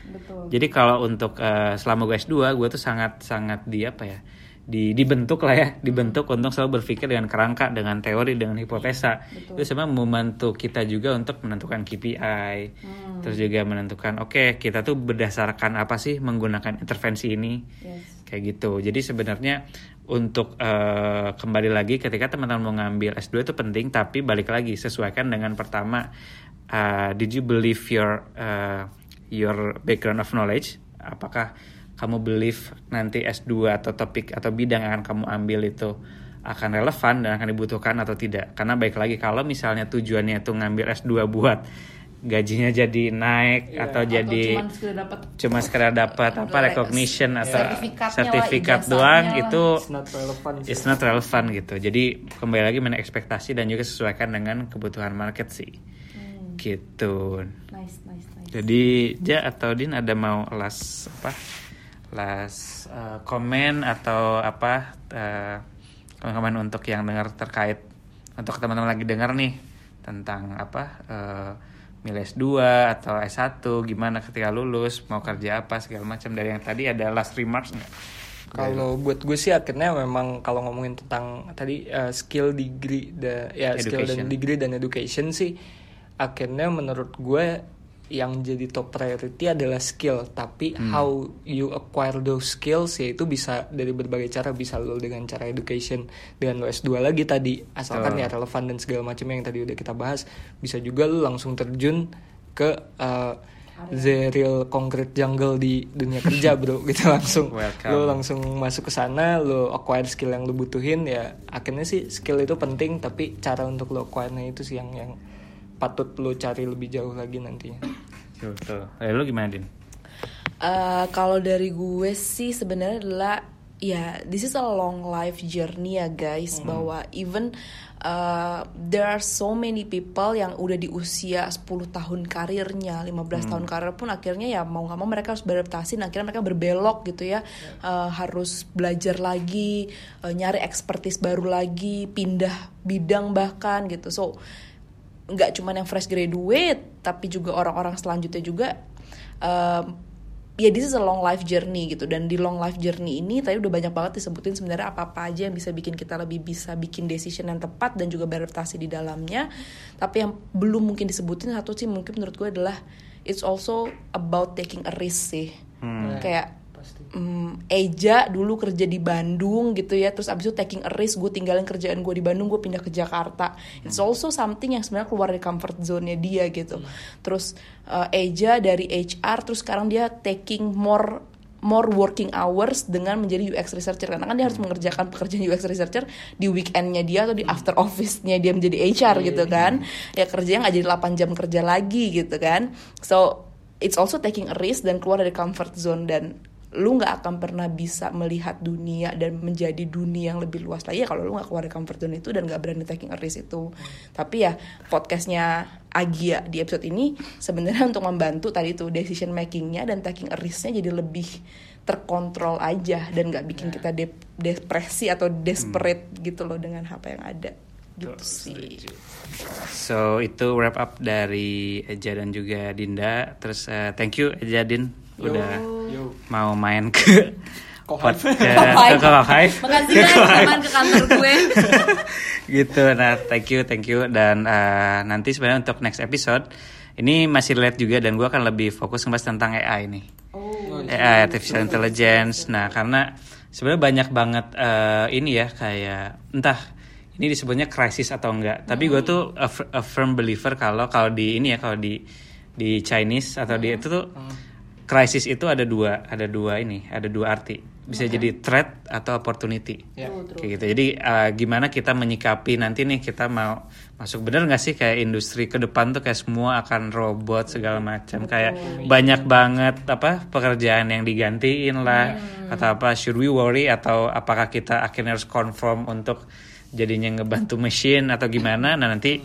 Jadi kalau untuk uh, selama gue S2 gue tuh sangat sangat di apa ya? di dibentuk lah ya, dibentuk untuk selalu berpikir dengan kerangka, dengan teori, dengan hipotesa. Itu sebenarnya membantu kita juga untuk menentukan KPI, terus juga menentukan oke kita tuh berdasarkan apa sih menggunakan intervensi ini, kayak gitu. Jadi sebenarnya untuk eh, kembali lagi ketika teman-teman mau ngambil S2 itu penting, tapi balik lagi sesuaikan dengan pertama, eh, did you believe your eh, your background of knowledge? Apakah kamu believe nanti S2 atau topik atau bidang yang akan kamu ambil itu akan relevan dan akan dibutuhkan atau tidak. Karena baik lagi kalau misalnya tujuannya itu ngambil S2 buat gajinya jadi naik atau jadi cuman sekedar dapat cuma sekedar dapat apa recognition atau Sertifikatnya lah, sertifikat doang lah. itu It's not relevant it's not relevant gitu. Jadi kembali lagi mana ekspektasi dan juga sesuaikan dengan kebutuhan market sih. Gitu. nice nice nice Jadi Ja atau Din ada mau las apa? Las eh, komen atau apa eh, komen untuk yang dengar terkait untuk teman-teman lagi dengar nih tentang apa eh, milih S2 atau S1 gimana ketika lulus mau kerja apa segala macam dari yang tadi ada last remarks nggak? Kalau buat gue sih akhirnya memang kalau ngomongin tentang tadi uh, skill degree da, ya skill Education. dan degree dan education sih akhirnya menurut gue yang jadi top priority adalah skill. Tapi how you acquire those skills ya itu bisa dari berbagai cara. Bisa lo dengan cara education dengan lo S2 lagi tadi. Asalkan Betul. ya relevan dan segala macam yang tadi udah kita bahas. Bisa juga lo langsung terjun ke uh, the real concrete jungle di dunia kerja bro. Gitu langsung Welcome. lo langsung masuk ke sana lo acquire skill yang lo butuhin. Ya akhirnya sih skill itu penting tapi cara untuk lo acquire itu sih yang yang patut lo cari lebih jauh lagi nantinya. Betul. Lalu gimana Din? Eh, kalau dari gue sih sebenarnya adalah ya this is a long life journey ya guys bahwa even uh, there are so many people yang udah di usia 10 tahun karirnya 15 tahun karir pun akhirnya ya mau nggak mau mereka harus beradaptasi dan akhirnya mereka berbelok gitu ya. Eh, harus belajar lagi eh, nyari expertise baru lagi pindah bidang bahkan gitu. So nggak cuman yang fresh graduate tapi juga orang-orang selanjutnya juga um, ya this is a long life journey gitu. Dan di long life journey ini tadi udah banyak banget disebutin sebenarnya apa-apa aja yang bisa bikin kita lebih bisa bikin decision yang tepat dan juga beradaptasi di dalamnya. Tapi yang belum mungkin disebutin satu sih mungkin menurut gue adalah it's also about taking a risk sih. Kayak Hmm, Eja dulu kerja di Bandung gitu ya. Terus abis itu taking a risk gue tinggalin kerjaan gue di Bandung gue pindah ke Jakarta. It's also something yang sebenarnya keluar dari comfort zone-nya dia gitu. Terus uh, Eja dari HR terus sekarang dia taking more more working hours dengan menjadi UX researcher. Karena kan dia harus mengerjakan pekerjaan UX researcher di weekendnya dia atau di after office-nya dia menjadi HR gitu kan. ya kerjanya nggak jadi 8 jam kerja lagi gitu kan. So it's also taking a risk dan keluar dari comfort zone dan lu nggak akan pernah bisa melihat dunia dan menjadi dunia yang lebih luas lagi. Ya kalau lu nggak keluar dari comfort zone itu dan nggak berani taking a risk itu. Tapi ya podcastnya Agia di episode ini sebenarnya untuk membantu tadi tuh decision makingnya dan taking a risknya jadi lebih terkontrol aja dan nggak bikin kita dep- depresi atau desperate gitu loh dengan apa yang ada. Gitu sih. So itu wrap up dari Eja dan juga Dinda. Terus eh, thank you Eja Din udah yo mau main ke Kohai. ke Kohai. makasih banyak teman ke kantor gue gitu. Nah, thank you, thank you. Dan eh, nanti sebenarnya untuk next episode ini masih relate juga dan gue akan lebih fokus ngebahas tentang AI nih. oh AI artificial intelligence. Nah, karena sebenarnya banyak banget eh, ini ya kayak entah ini disebutnya krisis atau enggak. Tapi gue tuh a, a firm believer kalau kalau di ini ya kalau di di Chinese atau di itu tuh krisis itu ada dua ada dua ini ada dua arti. bisa jadi threat atau opportunity. Ya. Kayak gitu. Jadi uh, gimana kita menyikapi nanti nih kita mau masuk bener nggak sih kayak industri ke depan tuh kayak semua akan robot segala macam kayak banyak banget apa pekerjaan yang digantiin lah atau apa should we worry atau apakah kita akhirnya harus conform untuk jadinya ngebantu mesin atau gimana nah nanti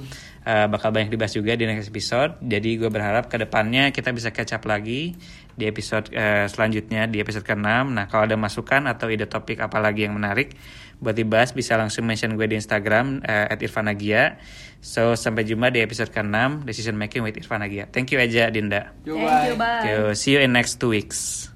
uh, bakal banyak dibahas juga di next episode. Jadi gue berharap ke depannya kita bisa catch up lagi di episode uh, selanjutnya di episode ke-6 nah kalau ada masukan atau ide topik apa lagi yang menarik buat dibahas bisa langsung mention gue di Instagram uh, at Irfanagia. So sampai jumpa di episode ke-6 Decision Making with Irfanagia. Thank you aja Dinda. Thank bye. you, bye. Yo, see you in next two weeks